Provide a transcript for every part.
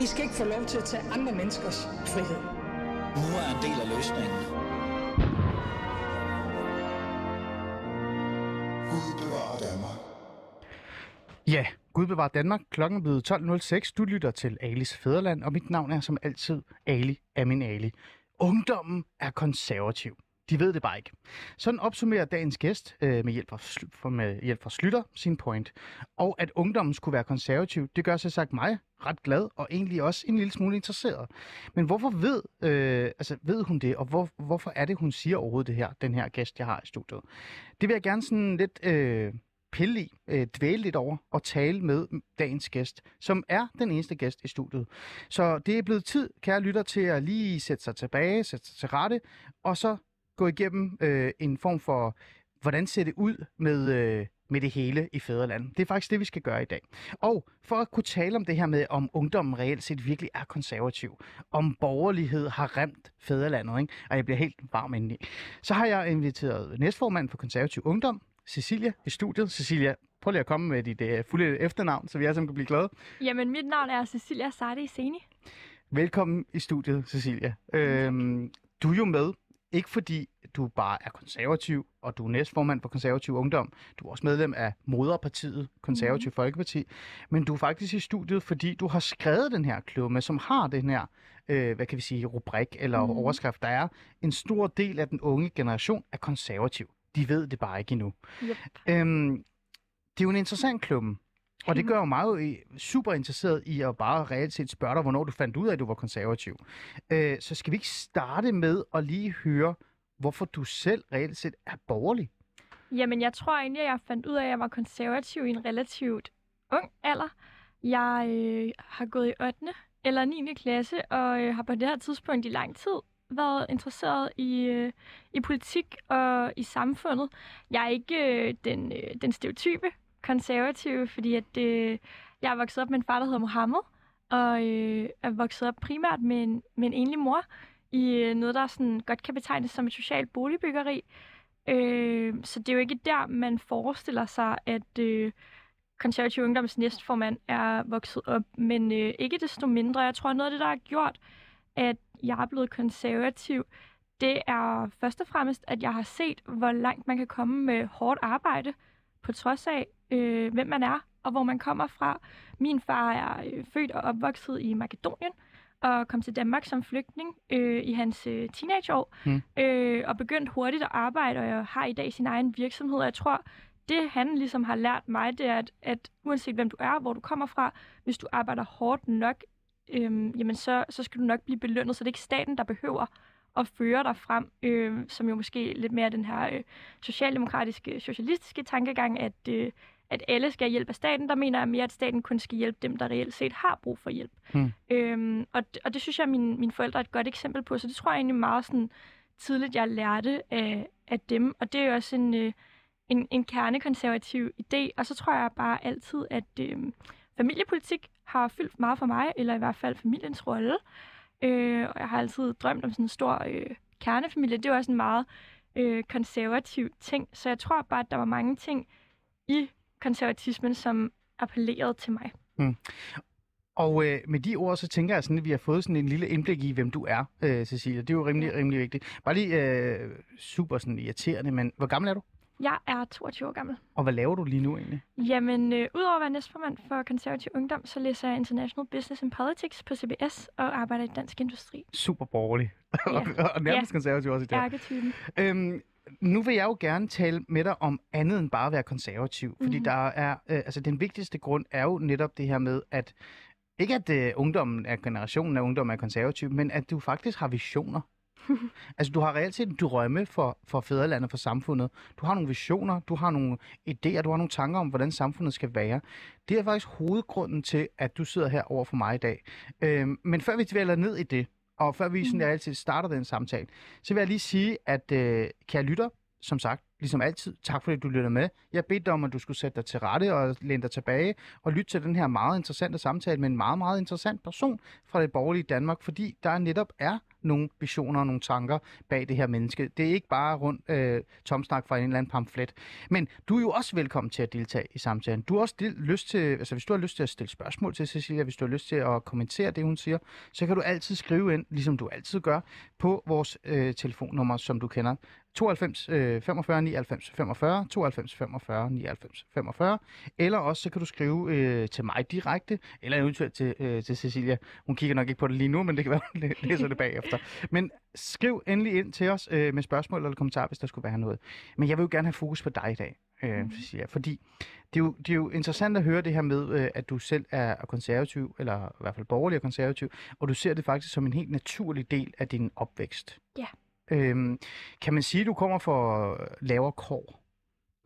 I skal ikke få lov til at tage andre menneskers frihed. Nu er en del af løsningen. Gud bevarer Danmark. Ja, Gud bevarer Danmark. Klokken er blevet 12.06. Du lytter til Alis Fæderland, og mit navn er som altid Ali Amin Ali. Ungdommen er konservativ. De ved det bare ikke. Sådan opsummerer dagens gæst øh, med, hjælp fra, for- med hjælp fra Slytter sin point. Og at ungdommen skulle være konservativ, det gør sig sagt mig ret glad og egentlig også en lille smule interesseret. Men hvorfor ved, øh, altså, ved hun det, og hvor, hvorfor er det, hun siger overhovedet det her, den her gæst, jeg har i studiet? Det vil jeg gerne sådan lidt øh, pille i, øh, dvæle lidt over og tale med dagens gæst, som er den eneste gæst i studiet. Så det er blevet tid, kære lytter, til at lige sætte sig tilbage, sætte sig til rette, og så gå igennem øh, en form for, hvordan ser det ud med, øh, med det hele i fædrelandet. Det er faktisk det, vi skal gøre i dag. Og for at kunne tale om det her med, om ungdommen reelt set virkelig er konservativ, om borgerlighed har remt fædrelandet, ikke? og jeg bliver helt varm indeni, så har jeg inviteret næstformand for konservativ ungdom, Cecilia, i studiet. Cecilia, prøv lige at komme med dit uh, fulde efternavn, så vi alle sammen kan blive glade. Jamen, mit navn er Cecilia Sardi Seni. Velkommen i studiet, Cecilia. Øhm, du er jo med, ikke fordi du bare er konservativ, og du er næstformand for konservativ ungdom. Du er også medlem af moderpartiet, Konservativ mm. Folkeparti. Men du er faktisk i studiet, fordi du har skrevet den her klumme, som har den her, øh, hvad kan vi sige, rubrik eller mm. overskrift. Der er en stor del af den unge generation er konservativ. De ved det bare ikke endnu. Yep. Øhm, det er jo en interessant klumme. Og det gør jo i- super interesseret i at bare reelt set spørge dig, hvornår du fandt ud af, at du var konservativ. Øh, så skal vi ikke starte med at lige høre, hvorfor du selv reelt set er borgerlig? Jamen, jeg tror egentlig, at jeg fandt ud af, at jeg var konservativ i en relativt ung alder. Jeg øh, har gået i 8. eller 9. klasse, og øh, har på det her tidspunkt i lang tid været interesseret i, øh, i politik og i samfundet. Jeg er ikke øh, den, øh, den stereotype konservative, fordi at, øh, jeg er vokset op med en far, der hedder Mohammed, og øh, er vokset op primært med en, med en enlig mor i øh, noget, der sådan godt kan betegnes som et socialt boligbyggeri. Øh, så det er jo ikke der, man forestiller sig, at øh, konservativ ungdoms næstformand er vokset op. Men øh, ikke desto mindre, jeg tror, noget af det, der har gjort, at jeg er blevet konservativ, det er først og fremmest, at jeg har set, hvor langt man kan komme med hårdt arbejde, på trods af, øh, hvem man er og hvor man kommer fra. Min far er øh, født og opvokset i Makedonien, og kom til Danmark som flygtning øh, i hans øh, teenageår, Mm. øh, og begyndte hurtigt at arbejde, og jeg har i dag sin egen virksomhed. Og jeg tror, det han ligesom har lært mig, det er, at, at uanset hvem du er, hvor du kommer fra, hvis du arbejder hårdt nok, øh, jamen så, så skal du nok blive belønnet, så det er ikke staten, der behøver at føre dig frem, øh, som jo måske lidt mere den her øh, socialdemokratiske, socialistiske tankegang, at, øh, at alle skal have hjælp af staten. Der mener jeg mere, at staten kun skal hjælpe dem, der reelt set har brug for hjælp. Hmm. Øhm, og, og det synes jeg, at mine, mine forældre er et godt eksempel på, så det tror jeg egentlig meget sådan tidligt, jeg lærte af, af dem. Og det er jo også en, øh, en, en kernekonservativ idé. Og så tror jeg bare altid, at øh, familiepolitik har fyldt meget for mig, eller i hvert fald familiens rolle. Øh, og jeg har altid drømt om sådan en stor øh, kernefamilie. Det er jo også en meget øh, konservativ ting. Så jeg tror bare, at der var mange ting i konservatismen, som appellerede til mig. Og øh, med de ord, så tænker jeg sådan, at vi har fået sådan en lille indblik i, hvem du er, øh, Cecilia. Det er jo rimelig, rimelig vigtigt. Bare lige øh, super sådan irriterende, men hvor gammel er du? Jeg er 22 år gammel. Og hvad laver du lige nu egentlig? Jamen, øh, udover at være næstformand for konservativ ungdom, så læser jeg International Business and Politics på CBS og arbejder i Dansk Industri. Super borgerlig. Ja. og nærmest konservativ også i det. Ærketypen. Øhm, nu vil jeg jo gerne tale med dig om andet end bare at være konservativ. Fordi Mhm. der er, øh, altså den vigtigste grund er jo netop det her med, at ikke at øh, ungdommen er generationen af ungdom er konservativ, men at du faktisk har visioner. altså du har reelt set en drømme for, for fædrelandet, for samfundet. Du har nogle visioner, du har nogle idéer, du har nogle tanker om, hvordan samfundet skal være. Det er faktisk hovedgrunden til, at du sidder her over for mig i dag. Øhm, men før vi dvæler ned i det, og før vi sådan altid starter den samtale, så vil jeg lige sige, at øh, kære lytter, som sagt, ligesom altid, tak fordi du lytter med. Jeg bedte dig om, at du skulle sætte dig til rette og læne dig tilbage og lytte til den her meget interessante samtale med en meget, meget interessant person fra det borgerlige Danmark, fordi der netop er nogle visioner og nogle tanker bag det her menneske. Det er ikke bare rundt øh, tomsnak fra en eller anden pamflet. Men du er jo også velkommen til at deltage i samtalen. Du har også del- lyst til, altså hvis du har lyst til at stille spørgsmål til Cecilia, hvis du har lyst til at kommentere det, hun siger, så kan du altid skrive ind, ligesom du altid gør, på vores øh, telefonnummer, som du kender. 92 øh, 45 99 45, 92 45 99 45, eller også så kan du skrive øh, til mig direkte, eller eventuelt til, øh, til Cecilia. Hun kigger nok ikke på det lige nu, men det kan være, hun læ- læser det bagefter. Men skriv endelig ind til os øh, med spørgsmål eller kommentarer, hvis der skulle være noget. Men jeg vil jo gerne have fokus på dig i dag, øh, Cecilia, fordi det er, jo, det er jo interessant at høre det her med, øh, at du selv er er konservativ, eller i hvert fald borgerlig og konservativ, og du ser det faktisk som en helt naturlig del af din opvækst. Ja. Øhm, kan man sige, at du kommer fra lavere kår?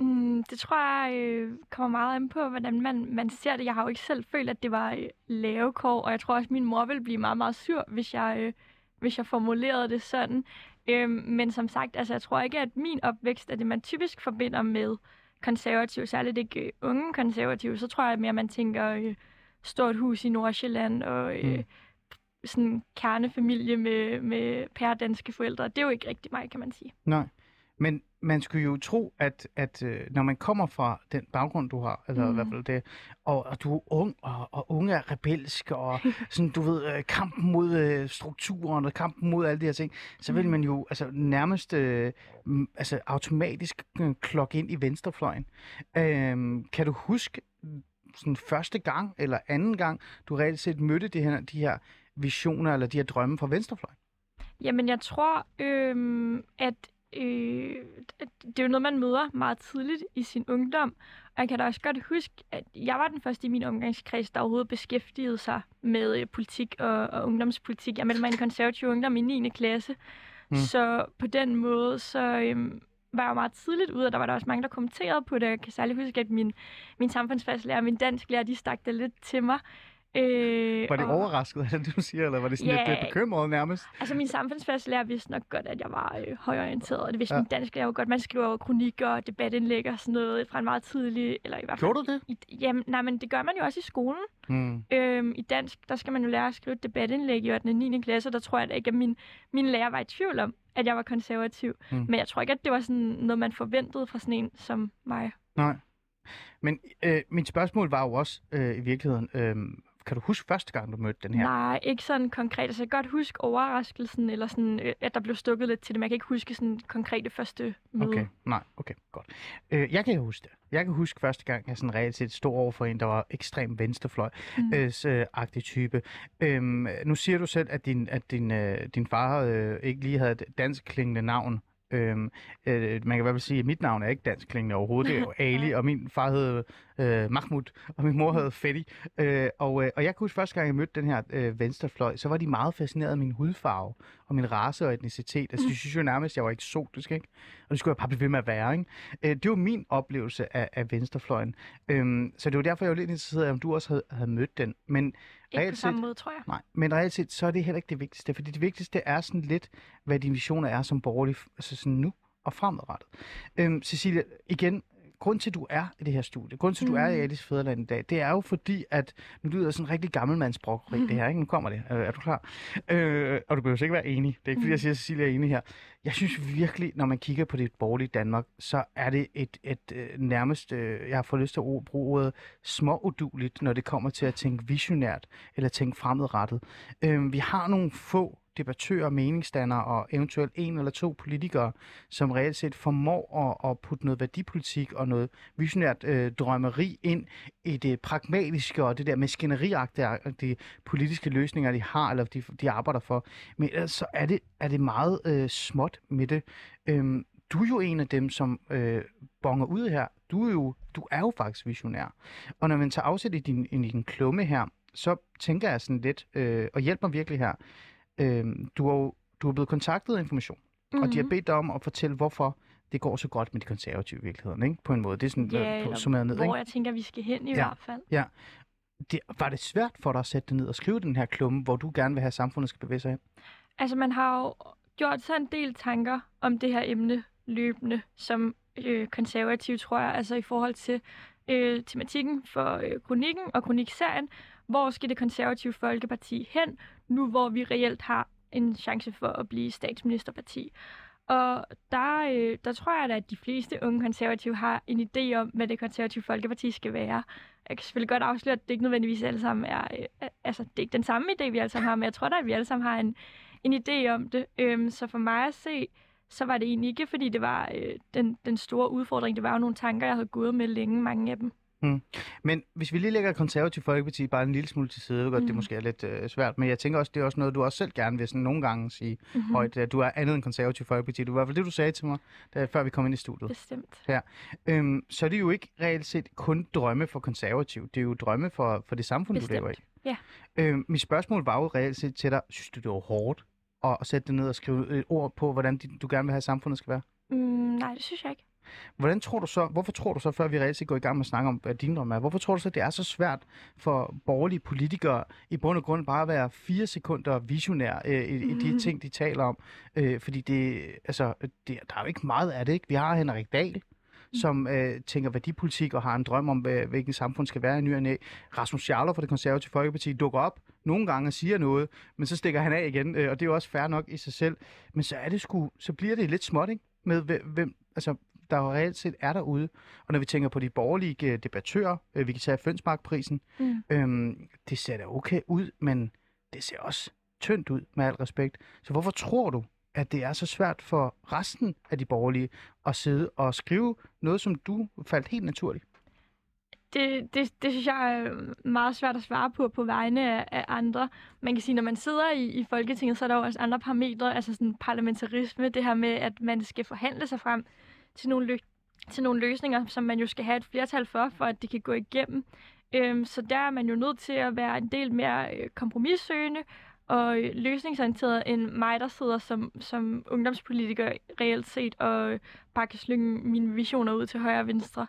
Mm, det tror jeg øh, kommer meget an på, hvordan man, man ser det. Jeg har jo ikke selv følt, at det var øh, lavekår, og jeg tror også, at min mor ville blive meget, meget sur, hvis jeg, øh, hvis jeg formulerede det sådan. Øhm, men som sagt, altså, jeg tror ikke, at min opvækst er det, man typisk forbinder med konservative, særligt ikke øh, unge konservative. Så tror jeg mere, man tænker øh, stort hus i Nordsjælland og øh, Mm. Mm. sådan kernefamilie med, med pærdanske forældre. Det er jo ikke rigtig mig, kan man sige. Nej. Men man skulle jo tro, at, at øh, når man kommer fra den baggrund, du har, eller mm. i Mm. hvert fald det, og, og du er ung, og, og unge er rebelske, og sådan, du ved, øh, kampen mod øh, strukturen, og kampen mod alle de her ting, så vil Mm. man jo altså, nærmest øh, altså, automatisk øh, klokke ind i venstrefløjen. Øhm, kan du huske mm, sådan første gang, eller anden gang, du reelt set mødte de her, de her visioner, eller de her drømme fra venstrefløjen? Jamen, jeg tror, øhm, at øh, at det er jo noget, man møder meget tidligt i sin ungdom. Og jeg kan da også godt huske, at jeg var den første i min omgangskreds, der overhovedet beskæftigede sig med øh, politik og, og ungdomspolitik. Jeg meldte mig i en konservativ ungdom i 9. klasse. Mm. Så på den måde, så øhm, var jeg jo meget tidligt ude, og der var der også mange, der kommenterede på det. Jeg kan særlig huske, at min, min samfundsfagslærer og min dansklærer, de stak det lidt til mig. Øh, Var det og- overrasket af det, du siger, eller var det sådan Ja. lidt bekymret nærmest? Altså, min samfundsfagslærer vidste nok godt, at jeg var øh, højorienteret, og det vidste Ja. min dansk lærer godt. Man skriver jo kronikker og debatindlæg og sådan noget fra en meget tidlig, eller i hvert fald... Gjorde du det? I, jamen, nej, men det gør man jo også i skolen. Mm. Øhm, I dansk, der skal man jo lære at skrive et debatindlæg i 8. og 9. klasse, og der tror jeg da ikke, at min, min lærer var i tvivl om, at jeg var konservativ. Mm. Men jeg tror ikke, at det var sådan noget, man forventede fra sådan en som mig. Nej. Men øh, mit spørgsmål var jo også øh, i virkeligheden, øh, kan du huske første gang, du mødte den her? Nej, ikke sådan konkret. Altså, jeg kan godt huske overraskelsen, eller sådan, øh, at der blev stukket lidt til det, men jeg kan ikke huske sådan konkrete første møde. Okay, nej, okay, godt. Øh, jeg kan huske det. Jeg kan huske første gang, jeg sådan reelt set stod over for en, der var ekstrem venstrefløj Mm. øh, øh, type. Øhm, nu siger du selv, at din, at din, øh, din far øh, ikke lige havde et dansk klingende navn. Øhm, øh, man kan i hvert fald sige, at mit navn er ikke dansk klingende overhovedet. Det er jo Ali, og min far hed øh, Mahmoud, og min mor hed Fetty. Øh, og, øh, og jeg kan huske første gang, jeg mødte den her øh, venstrefløj, så var de meget fascineret af min hudfarve og min race og etnicitet. Altså, de synes jo nærmest, at jeg var eksotisk, ikke? Og det skulle jeg bare blive ved med at være, ikke? Øh, det var min oplevelse af, af venstrefløjen. Øhm, så det var derfor, jeg var lidt interesseret om du også havde, havde mødt den. Men Ikke på samme måde, tror jeg. Nej, men reelt set, så er det heller ikke det vigtigste, fordi det vigtigste er sådan lidt, hvad din visioner er som borgerlig, altså sådan nu og fremadrettet. Øhm, Cecilia, igen, grund til, at du er i det her studie, grund til, at du er i Mhm. Alice Fæderland i dag, det er jo fordi, at nu lyder sådan rigtig gammelmandsbrokeri, det her, ikke? Nu kommer det. Øh, er du klar? Øh, og du behøver ikke være enig. Det er ikke, fordi jeg siger, at Cecilia er enig her. Jeg synes virkelig, når man kigger på det borgerlige Danmark, så er det et, et, et nærmest, øh, jeg har fået lyst til at bruge ordet, småuduligt, når det kommer til at tænke visionært eller tænke fremadrettet. Øh, vi har nogle få debattører, meningsdannere og eventuelt en eller to politikere, som reelt set formår at, at putte noget værdipolitik og noget visionært øh, drømmeri ind i det pragmatiske og det der maskineriagtige politiske løsninger, de har, eller de, de arbejder for. Men ellers så er det, er det meget øh, småt med det. Øhm, du er jo en af dem, som øh, bonger ud her. Du er, jo, du er jo faktisk visionær. Og når man tager afsæt i din, i din klumme her, så tænker jeg sådan lidt, øh, og hjælp mig virkelig her, øh, du, er jo, du er blevet kontaktet af information, mm-hmm. og de har Mhm. bedt dig om at fortælle, hvorfor det går så godt med de konservative i virkeligheden, ikke? På en måde. Det er sådan Ja, summeret ned, hvor ikke? jeg tænker, vi skal hen i Ja. hvert fald. Det, var det svært for dig at sætte det ned og skrive den her klumme, hvor du gerne vil have, at samfundet skal bevæge sig hen? Altså, man har jo gjort sig en del tanker om det her emne løbende, som øh, konservativ, tror jeg, altså i forhold til øh, tematikken for øh, kronikken og kronikserien. Hvor skal det konservative Folkeparti hen, nu hvor vi reelt har en chance for at blive statsministerparti. Og der, øh, der tror jeg da, at de fleste unge konservative har en idé om, hvad det konservative Folkeparti skal være. Jeg kan selvfølgelig godt afsløre, at det ikke nødvendigvis alle sammen er... Øh, altså, det er ikke den samme idé, vi alle sammen har, men jeg tror da, at vi alle sammen har en, en idé om det. Øhm, så for mig at se, så var det egentlig ikke, fordi det var øh, den, den store udfordring. Det var jo nogle tanker, jeg havde gået med længe, mange af dem. Mm. Men hvis vi lige lægger konservativ folkeparti bare en lille smule til side, jeg ved godt, mm. det måske er lidt øh, svært, men jeg tænker også, det er også noget, du også selv gerne vil sådan nogle gange sige mm-hmm. højt, at du er andet end konservativ folkeparti. Det var i hvert fald det, du sagde til mig, da, før vi kom ind i studiet. Bestemt. Øhm, så er det jo ikke reelt set kun drømme for konservativ. Det er jo drømme for, for det samfund, Bestemt. du lever i. Ja. Øhm, mit spørgsmål var jo reelt set til dig, synes du, det var hårdt at, sætte det ned og skrive et ord på, hvordan du gerne vil have, at samfundet skal være? Mm, nej, det synes jeg ikke. Hvordan tror du så, hvorfor tror du så, før vi reelt går i gang med at snakke om, hvad din drøm er, hvorfor tror du så, det er så svært for borgerlige politikere i bund og grund bare at være fire sekunder visionær øh, i, i de ting, de taler om? Øh, fordi det, altså, det, der er jo ikke meget af det, ikke? Vi har Henrik Dahl, som øh, tænker værdipolitik og har en drøm om, hvad, hvilken samfund skal være i ny og næ. Rasmus Jarlov fra det konservative Folkeparti dukker op nogle gange og siger noget, men så stikker han af igen, øh, og det er jo også fair nok i sig selv. Men så er det sgu, så bliver det lidt småt, ikke? Med hvem altså, der jo reelt set er derude. Og når vi tænker på de borgerlige øh, debattører, øh, vi kan tage Fønsmarkprisen, Mm. øhm, det ser da okay ud, men det ser også tyndt ud, med al respekt. Så hvorfor tror du, at det er så svært for resten af de borgerlige at sidde og skrive noget, som du faldt helt naturligt? Det, det, det synes jeg er meget svært at svare på på vegne af, af andre. Man kan sige, når man sidder i, i Folketinget, så er der jo også andre parametre, altså sådan parlamentarisme, det her med, at man skal forhandle sig frem til nogle, lø- til nogle løsninger, som man jo skal have et flertal for, for at det kan gå igennem. Øhm, så der er man jo nødt til at være en del mere øh, kompromissøgende og øh, løsningsorienteret end mig, der sidder som, som ungdomspolitiker reelt set og øh, bare kan slynge mine visioner ud til højre og venstre.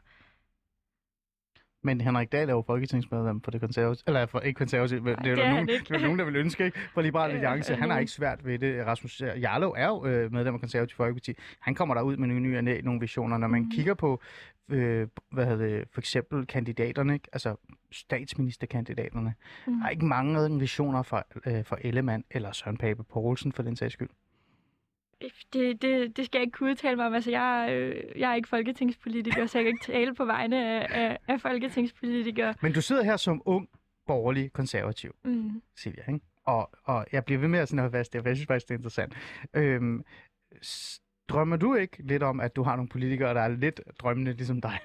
Men Henrik Dahl er jo folketingsmedlem for det konservative, eller for ikke konservative, det er, er nogen, det er nogen, der vil ønske, ikke? For Liberal Alliance, han har ikke svært ved det. Rasmus Jarlov er jo øh, medlem af konservative folkeparti. Han kommer der ud med nye, nye nogle visioner. Når man Mhm. kigger på, øh, hvad hedder det, for eksempel kandidaterne, ikke? altså statsministerkandidaterne, Mhm. der er ikke mange visioner fra, øh, fra Ellemann eller Søren Pape Poulsen for den sags skyld. Det, det, det skal jeg ikke kunne udtale mig om. Altså, jeg, øh, jeg er ikke folketingspolitiker, så jeg kan ikke tale på vegne af, af, af folketingspolitikere. Men du sidder her som ung, borgerlig, konservativ. Mm. Silvia, ikke? Og, og jeg bliver ved med at sådan holde fast der, for jeg synes faktisk, det er interessant. Øhm, drømmer du ikke lidt om, at du har nogle politikere, der er lidt drømmende ligesom dig?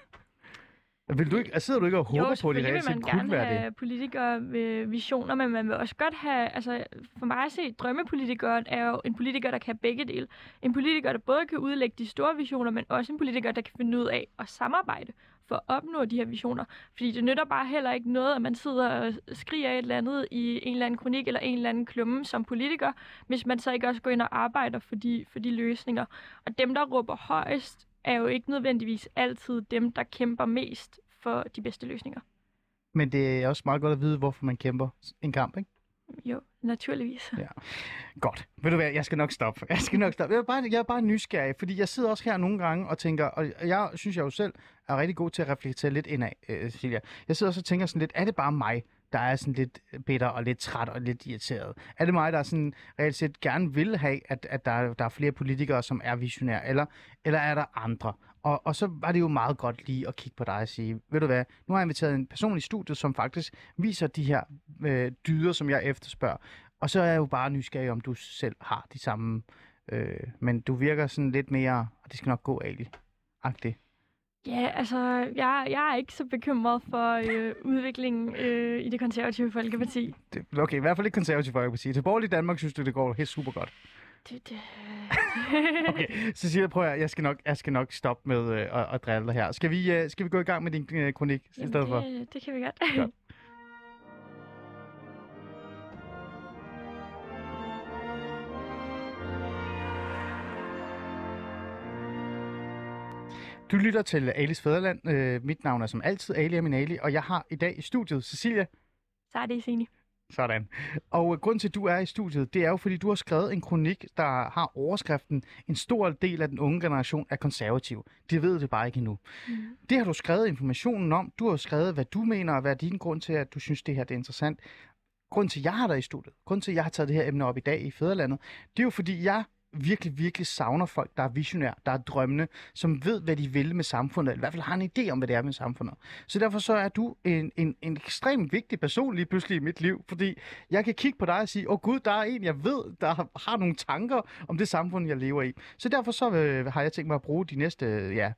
Vil du ikke, sidder du ikke og håber Jo, på, at de reelt set kunne være det? have politikere med visioner, men man vil også godt have, altså for mig at se, drømmepolitikeren er jo en politiker, der kan begge dele. En politiker, der både kan udlægge de store visioner, men også en politiker, der kan finde ud af at samarbejde for at opnå de her visioner. Fordi det nytter bare heller ikke noget, at man sidder og skriger et eller andet i en eller anden kronik eller en eller anden klumme som politiker, hvis man så ikke også går ind og arbejder for de, for de løsninger. Og dem, der råber højst, er jo ikke nødvendigvis altid dem, der kæmper mest for de bedste løsninger. Men det er også meget godt at vide, hvorfor man kæmper en kamp, ikke? Jo, naturligvis. Godt. Ved du hvad, jeg skal nok stoppe. Jeg skal nok stoppe. Jeg er bare, jeg er bare nysgerrig, fordi jeg sidder også her nogle gange og tænker, og jeg synes jeg jo selv er rigtig god til at reflektere lidt indad, øh, Silja. Jeg sidder også og tænker sådan lidt, er det bare mig, der er sådan lidt bitter og lidt træt og lidt irriteret? Er det mig, der sådan reelt set gerne vil have, at, at der, der er flere politikere, som er visionære, eller, eller er der andre? Og, og så var det jo meget godt lige at kigge på dig og sige, ved du hvad, nu har jeg inviteret en person i studiet, som faktisk viser de her øh, dyder, som jeg efterspørger. Og så er jeg jo bare nysgerrig, om du selv har de samme. Øh, men du virker sådan lidt mere, og det skal nok gå, Ali. Agtigt. Ja, altså, jeg, jeg er ikke så bekymret for øh, udviklingen øh, i det konservative folkeparti. Det, okay, i hvert fald ikke konservativ folkeparti. Til borgerlig Danmark synes du, det går helt super godt. Det, det, Okay, Cecilia, prøv at, jeg skal nok, jeg skal nok stoppe med øh, at, at drille dig her. Skal vi, øh, skal vi gå i gang med din øh, kronik i stedet for? Jamen, det, det kan vi godt. Godt. Du lytter til Alis Fæderland. Øh, mit navn er som altid Ali Amin Ali, og jeg har i dag i studiet Cecilia. Så er det scene. Sådan. Og øh, grunden til, at du er i studiet, det er jo, fordi du har skrevet en kronik, der har overskriften En stor del af den unge generation er konservativ. De ved det bare ikke endnu. Mm. Det har du skrevet informationen om. Du har skrevet, hvad du mener, og hvad er din grund til, at du synes, det her det er interessant. grund til, at jeg har dig i studiet, grund til, at jeg har taget det her emne op i dag i Fæderlandet, det er jo fordi, jeg virkelig, virkelig savner folk, der er visionære, der er drømmende, som ved, hvad de vil med samfundet, eller i hvert fald har en idé om, hvad det er med samfundet. Så derfor så er du en, en, en ekstremt vigtig person lige pludselig i mit liv, fordi jeg kan kigge på dig og sige, åh oh, gud, der er en, jeg ved, der har nogle tanker om det samfund, jeg lever i. Så derfor så øh, har jeg tænkt mig at bruge de næste, ja,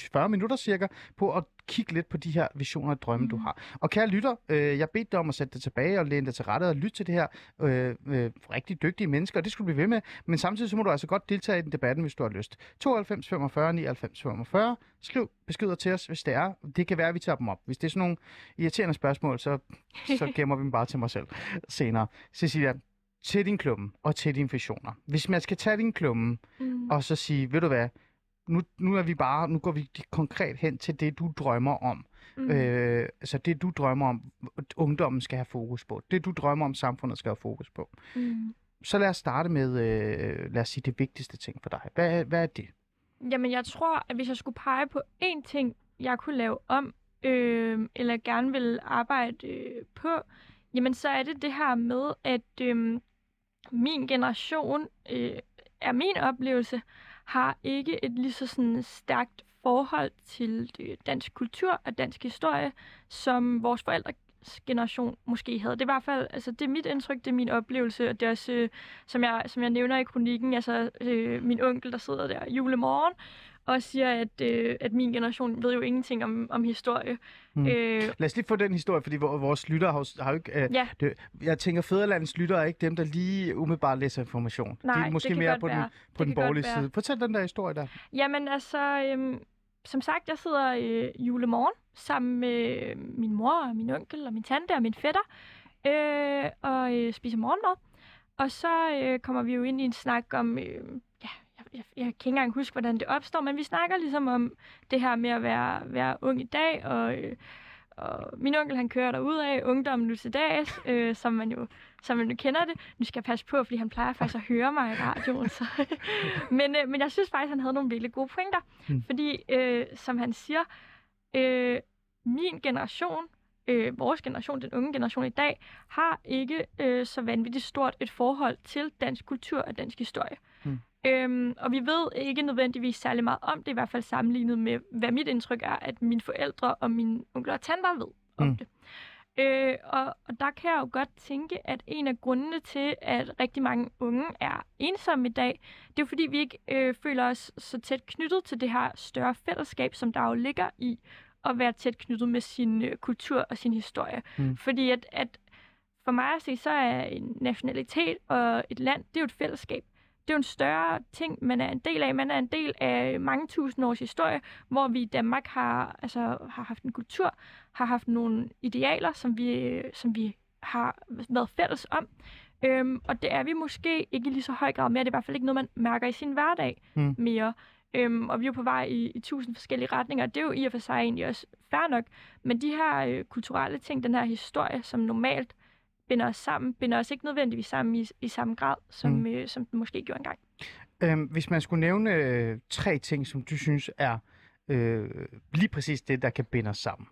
40 minutter cirka, på at kigge lidt på de her visioner og drømme, mm. du har. Og kære lytter, øh, jeg bedte dig om at sætte dig tilbage og læne dig til rette og lytte til det her øh, øh, rigtig dygtige mennesker, og det skulle blive ved med. Men samtidig så må du altså godt deltage i den debatten, hvis du har lyst. 92 45 99 45. Skriv beskeder til os, hvis det er. Det kan være, at vi tager dem op. Hvis det er sådan nogle irriterende spørgsmål, så, så gemmer vi dem bare til mig selv senere. Cecilia, til din klumme og til dine visioner. Hvis man skal tage din klumme mm. og så sige, ved du hvad, nu, nu er vi bare, nu går vi konkret hen til det, du drømmer om. Mm. Øh, altså det, du drømmer om, ungdommen skal have fokus på. Det, du drømmer om, samfundet skal have fokus på. Mm. Så lad os starte med, øh, lad os sige, det vigtigste ting for dig. Hvad, hvad er det? Jamen, jeg tror, at hvis jeg skulle pege på én ting, jeg kunne lave om, øh, eller gerne vil arbejde øh, på, jamen så er det det her med, at øh, min generation, øh, er min oplevelse, har ikke et lige så sådan stærkt forhold til øh, dansk kultur og dansk historie, som vores forældre generation måske havde. Det er i hvert fald, altså det er mit indtryk, det er min oplevelse, og det er også, øh, som, jeg, som jeg nævner i kronikken, altså øh, min onkel, der sidder der julemorgen, og siger, at, øh, at min generation ved jo ingenting om, om historie. Hmm. Øh, Lad os lige få den historie, fordi vores lyttere har, har jo ikke... Øh, ja. det, jeg tænker, Fæderlandets lyttere er ikke dem, der lige umiddelbart læser information. Nej, De er måske det mere på være. den, på den borgerlige side. Fortæl den der historie der. Jamen altså, øh, som sagt, jeg sidder øh, julemorgen sammen med min mor og min onkel og min tante og min fætter øh, og øh, spiser morgenmad. Og så øh, kommer vi jo ind i en snak om... Øh, jeg, jeg kan ikke engang huske, hvordan det opstår, men vi snakker ligesom om det her med at være, være ung i dag, og, øh, og min onkel han kører derud af ungdommen nu til dags, øh, som man jo som man jo kender det. Nu skal jeg passe på, fordi han plejer faktisk at høre mig i radioen. Så. men, øh, men jeg synes faktisk, han havde nogle virkelig gode pointer. Mm. Fordi, øh, som han siger, øh, min generation, øh, vores generation, den unge generation i dag, har ikke øh, så vanvittigt stort et forhold til dansk kultur og dansk historie. Mm. Øhm, og vi ved ikke nødvendigvis særlig meget om det, i hvert fald sammenlignet med, hvad mit indtryk er, at mine forældre og mine onkler og tanter ved om mm. det. Øh, og, og der kan jeg jo godt tænke, at en af grundene til, at rigtig mange unge er ensomme i dag, det er jo fordi, vi ikke øh, føler os så tæt knyttet til det her større fællesskab, som der jo ligger i at være tæt knyttet med sin øh, kultur og sin historie. Mm. Fordi at, at for mig at se, så er en nationalitet og et land, det er jo et fællesskab det er jo en større ting, man er en del af. Man er en del af mange tusind års historie, hvor vi i Danmark har, altså, har haft en kultur, har haft nogle idealer, som vi, som vi har været fælles om. Øhm, og det er vi måske ikke i lige så høj grad mere. Det er i hvert fald ikke noget, man mærker i sin hverdag mm. mere. Øhm, og vi er jo på vej i, i tusind forskellige retninger. Det er jo i og for sig egentlig også fair nok. Men de her øh, kulturelle ting, den her historie, som normalt binder os sammen, binder os ikke nødvendigvis sammen i, i samme grad, som, mm. øh, som den måske gjorde engang. Øhm, hvis man skulle nævne øh, tre ting, som du synes er øh, lige præcis det, der kan binde os sammen,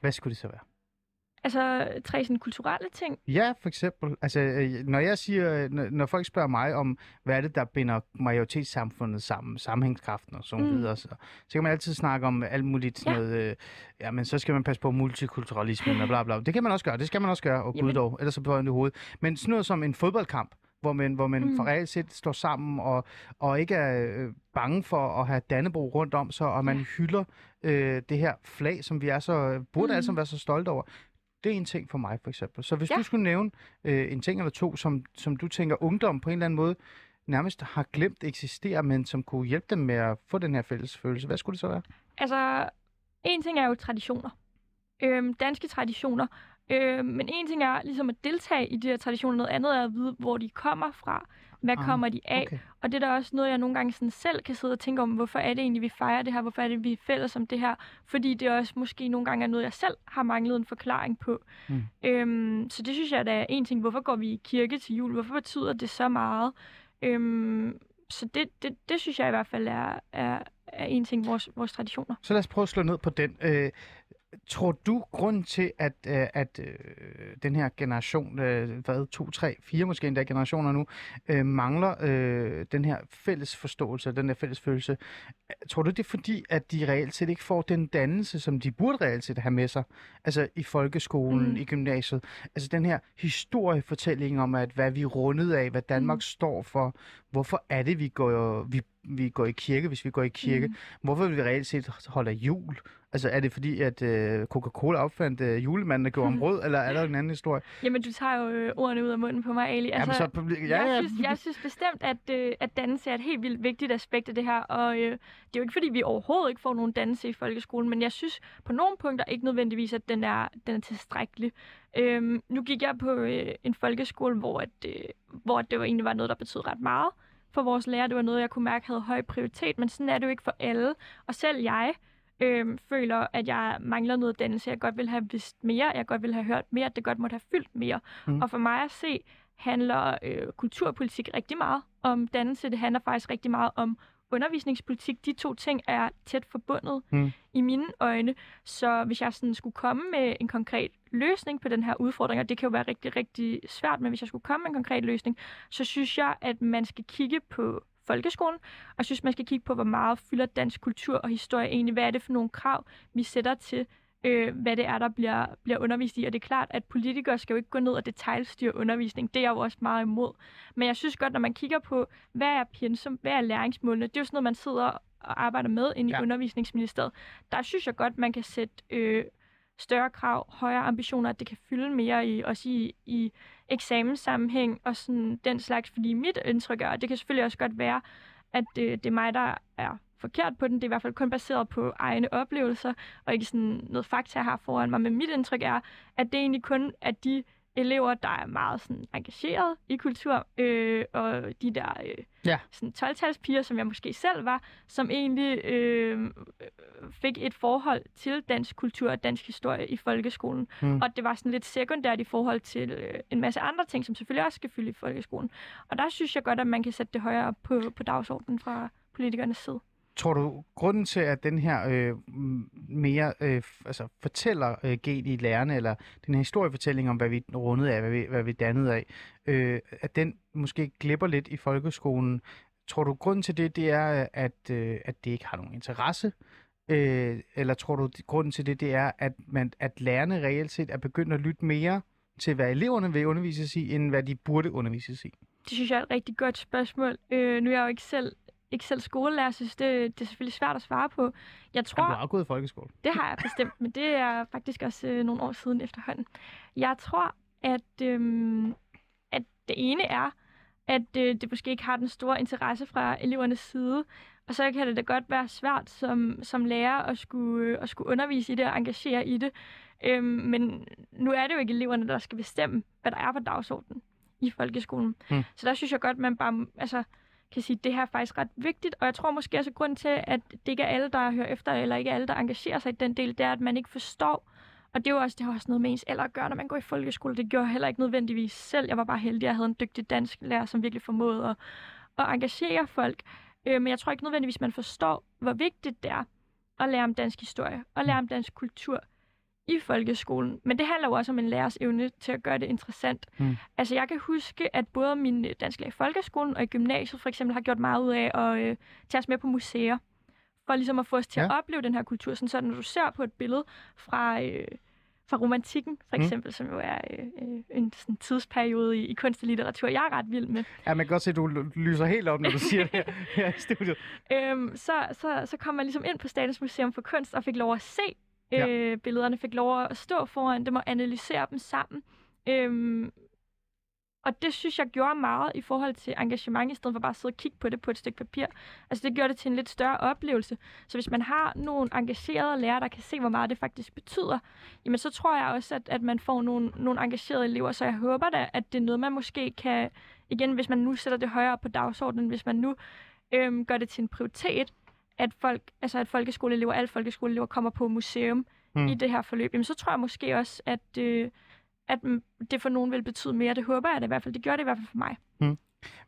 hvad skulle det så være? Altså tre sådan kulturelle ting? Ja, for eksempel. Altså, øh, når jeg siger, når, når folk spørger mig om, hvad er det, der binder majoritetssamfundet sammen, sammenhængskraften og sådan mm. videre, så, så kan man altid snakke om alt muligt ja. noget, øh, ja, men så skal man passe på multikulturalismen og bla bla. Det kan man også gøre, det skal man også gøre, og gud dog, ellers så bliver det hovedet. Men sådan noget som en fodboldkamp, hvor man, hvor man mm. for reelt set står sammen og, og ikke er øh, bange for at have Dannebro rundt om sig, og man ja. hylder øh, det her flag, som vi er så, burde mm. alle sammen være så stolte over. Det er en ting for mig, for eksempel. Så hvis ja. du skulle nævne øh, en ting eller to, som, som du tænker, ungdom på en eller anden måde nærmest har glemt eksisterer, men som kunne hjælpe dem med at få den her fælles følelse, hvad skulle det så være? Altså, en ting er jo traditioner. Øhm, danske traditioner. Øhm, men en ting er ligesom at deltage i de her traditioner, noget andet er at vide, hvor de kommer fra. Hvad ah, kommer de af? Okay. Og det er da også noget, jeg nogle gange sådan selv kan sidde og tænke om, hvorfor er det egentlig, vi fejrer det her? Hvorfor er det, vi er fælles om det her? Fordi det også måske nogle gange er noget, jeg selv har manglet en forklaring på. Mm. Øhm, så det synes jeg, der er en ting. Hvorfor går vi i kirke til jul? Hvorfor betyder det så meget? Øhm, så det, det, det synes jeg i hvert fald er, er, er en ting, vores, vores traditioner. Så lad os prøve at slå ned på den. Øh, Tror du, grund til, at, øh, at øh, den her generation, øh, hvad, to, tre, fire måske endda generationer nu, øh, mangler øh, den her fælles forståelse, den her fælles følelse, tror du, det er fordi, at de reelt set ikke får den dannelse, som de burde reelt set have med sig? Altså i folkeskolen, mm. i gymnasiet. Altså den her historiefortælling om, at hvad vi er rundet af, hvad Danmark mm. står for, hvorfor er det, vi går, vi, vi går i kirke, hvis vi går i kirke? Mm. Hvorfor vil vi reelt set holde jul? Altså er det fordi, at øh, Coca-Cola opfandt øh, julemanden, der gjorde om rød, eller er der en anden historie? Jamen, du tager jo øh, ordene ud af munden på mig, Ali. Altså, Jamen, så, ja, jeg, ja. synes, jeg synes bestemt, at, øh, at dannelse er et helt vildt vigtigt aspekt af det her, og øh, det er jo ikke fordi, vi overhovedet ikke får nogen dannelse i folkeskolen, men jeg synes på nogle punkter ikke nødvendigvis, at den er, den er tilstrækkelig. Øhm, nu gik jeg på øh, en folkeskole, hvor, at, øh, hvor det jo egentlig var noget, der betød ret meget for vores lærer. Det var noget, jeg kunne mærke havde høj prioritet, men sådan er det jo ikke for alle. Og selv jeg øh, føler, at jeg mangler noget dannelse. Jeg godt vil have vidst mere, jeg godt vil have hørt mere, at det godt måtte have fyldt mere. Mm. Og for mig at se, handler øh, kulturpolitik rigtig meget om dannelse. Det handler faktisk rigtig meget om undervisningspolitik. De to ting er tæt forbundet mm. i mine øjne. Så hvis jeg sådan skulle komme med en konkret løsning på den her udfordring, og det kan jo være rigtig, rigtig svært, men hvis jeg skulle komme med en konkret løsning, så synes jeg, at man skal kigge på folkeskolen, og jeg synes, man skal kigge på, hvor meget fylder dansk kultur og historie egentlig. Hvad er det for nogle krav, vi sætter til, øh, hvad det er, der bliver, bliver undervist i. Og det er klart, at politikere skal jo ikke gå ned og detaljstyre undervisning. Det er jeg jo også meget imod. Men jeg synes godt, når man kigger på, hvad er pensum, hvad er læringsmålene, det er jo sådan noget, man sidder og arbejder med inde i ja. undervisningsministeriet. Der synes jeg godt, man kan sætte øh, større krav, højere ambitioner, at det kan fylde mere i, også i, i eksamenssammenhæng og sådan den slags, fordi mit indtryk er, og det kan selvfølgelig også godt være, at det, det er mig, der er forkert på den. Det er i hvert fald kun baseret på egne oplevelser, og ikke sådan noget fakta, jeg har foran mig. Men mit indtryk er, at det egentlig kun er de elever, der er meget sådan engageret i kultur, øh, og de der øh, ja. sådan 12-talspiger, som jeg måske selv var, som egentlig øh, fik et forhold til dansk kultur og dansk historie i folkeskolen. Mm. Og det var sådan lidt sekundært i forhold til øh, en masse andre ting, som selvfølgelig også skal fylde i folkeskolen. Og der synes jeg godt, at man kan sætte det højere på, på dagsordenen fra politikernes side. Tror du, grunden til, at den her øh, mere øh, altså fortæller øh, gen i lærerne, eller den her historiefortælling om, hvad vi rundede af, hvad vi, hvad vi dannede af, øh, at den måske glipper lidt i folkeskolen, tror du, grunden til det, det er, at, øh, at det ikke har nogen interesse? Øh, eller tror du, grunden til det, det er, at, man, at lærerne reelt set er begyndt at lytte mere til, hvad eleverne vil undervises i, end hvad de burde undervises i? Det synes jeg er et rigtig godt spørgsmål. Øh, nu er jeg jo ikke selv ikke selv skolelærer, synes det, det er selvfølgelig svært at svare på. Jeg tror, du har i folkeskole. Det har jeg bestemt, men det er faktisk også øh, nogle år siden efterhånden. Jeg tror, at, øh, at det ene er, at øh, det måske ikke har den store interesse fra elevernes side, og så kan det da godt være svært som, som lærer at skulle, øh, at skulle undervise i det og engagere i det. Øhm, men nu er det jo ikke eleverne, der skal bestemme, hvad der er på dagsordenen i folkeskolen. Mm. Så der synes jeg godt, man bare... Altså, kan sige, at det her er faktisk ret vigtigt, og jeg tror måske også, at grund til, at det ikke er alle, der hører efter, eller ikke alle, der engagerer sig i den del, det er, at man ikke forstår, og det er jo også, det har også noget med ens alder at gøre, når man går i folkeskole. Det gjorde jeg heller ikke nødvendigvis selv. Jeg var bare heldig, at jeg havde en dygtig dansk lærer, som virkelig formåede at, at engagere folk. Øh, men jeg tror ikke nødvendigvis, man forstår, hvor vigtigt det er at lære om dansk historie, og lære om dansk kultur i folkeskolen. Men det handler jo også om en lærers evne til at gøre det interessant. Mm. Altså jeg kan huske, at både min øh, dansk lærer i folkeskolen og i gymnasiet for eksempel har gjort meget ud af at øh, tage os med på museer. For ligesom at få os til ja. at opleve den her kultur. Sådan, så når du ser på et billede fra... Øh, fra romantikken, for mm. eksempel, mm. som jo er øh, en sådan tidsperiode i, i kunst og litteratur, jeg er ret vild med. Ja, man kan godt se, at du lyser helt op, når du siger det her, her i studiet. Øhm, så, så, så kom man ligesom ind på Statens Museum for Kunst og fik lov at se ja. øh, billederne, fik lov at stå foran dem og analysere dem sammen. Øhm, og det synes jeg gjorde meget i forhold til engagement, i stedet for bare at sidde og kigge på det på et stykke papir. Altså det gjorde det til en lidt større oplevelse. Så hvis man har nogle engagerede lærere, der kan se, hvor meget det faktisk betyder, jamen så tror jeg også, at, at man får nogle, nogle engagerede elever. Så jeg håber da, at det er noget, man måske kan, igen, hvis man nu sætter det højere på dagsordenen, hvis man nu øhm, gør det til en prioritet, at folk, altså at folkeskoleelever, alle folkeskoleelever kommer på museum mm. i det her forløb, jamen så tror jeg måske også, at, øh, at det for nogen vil betyde mere. Det håber jeg det i hvert fald. Det gør det i hvert fald for mig. Mm.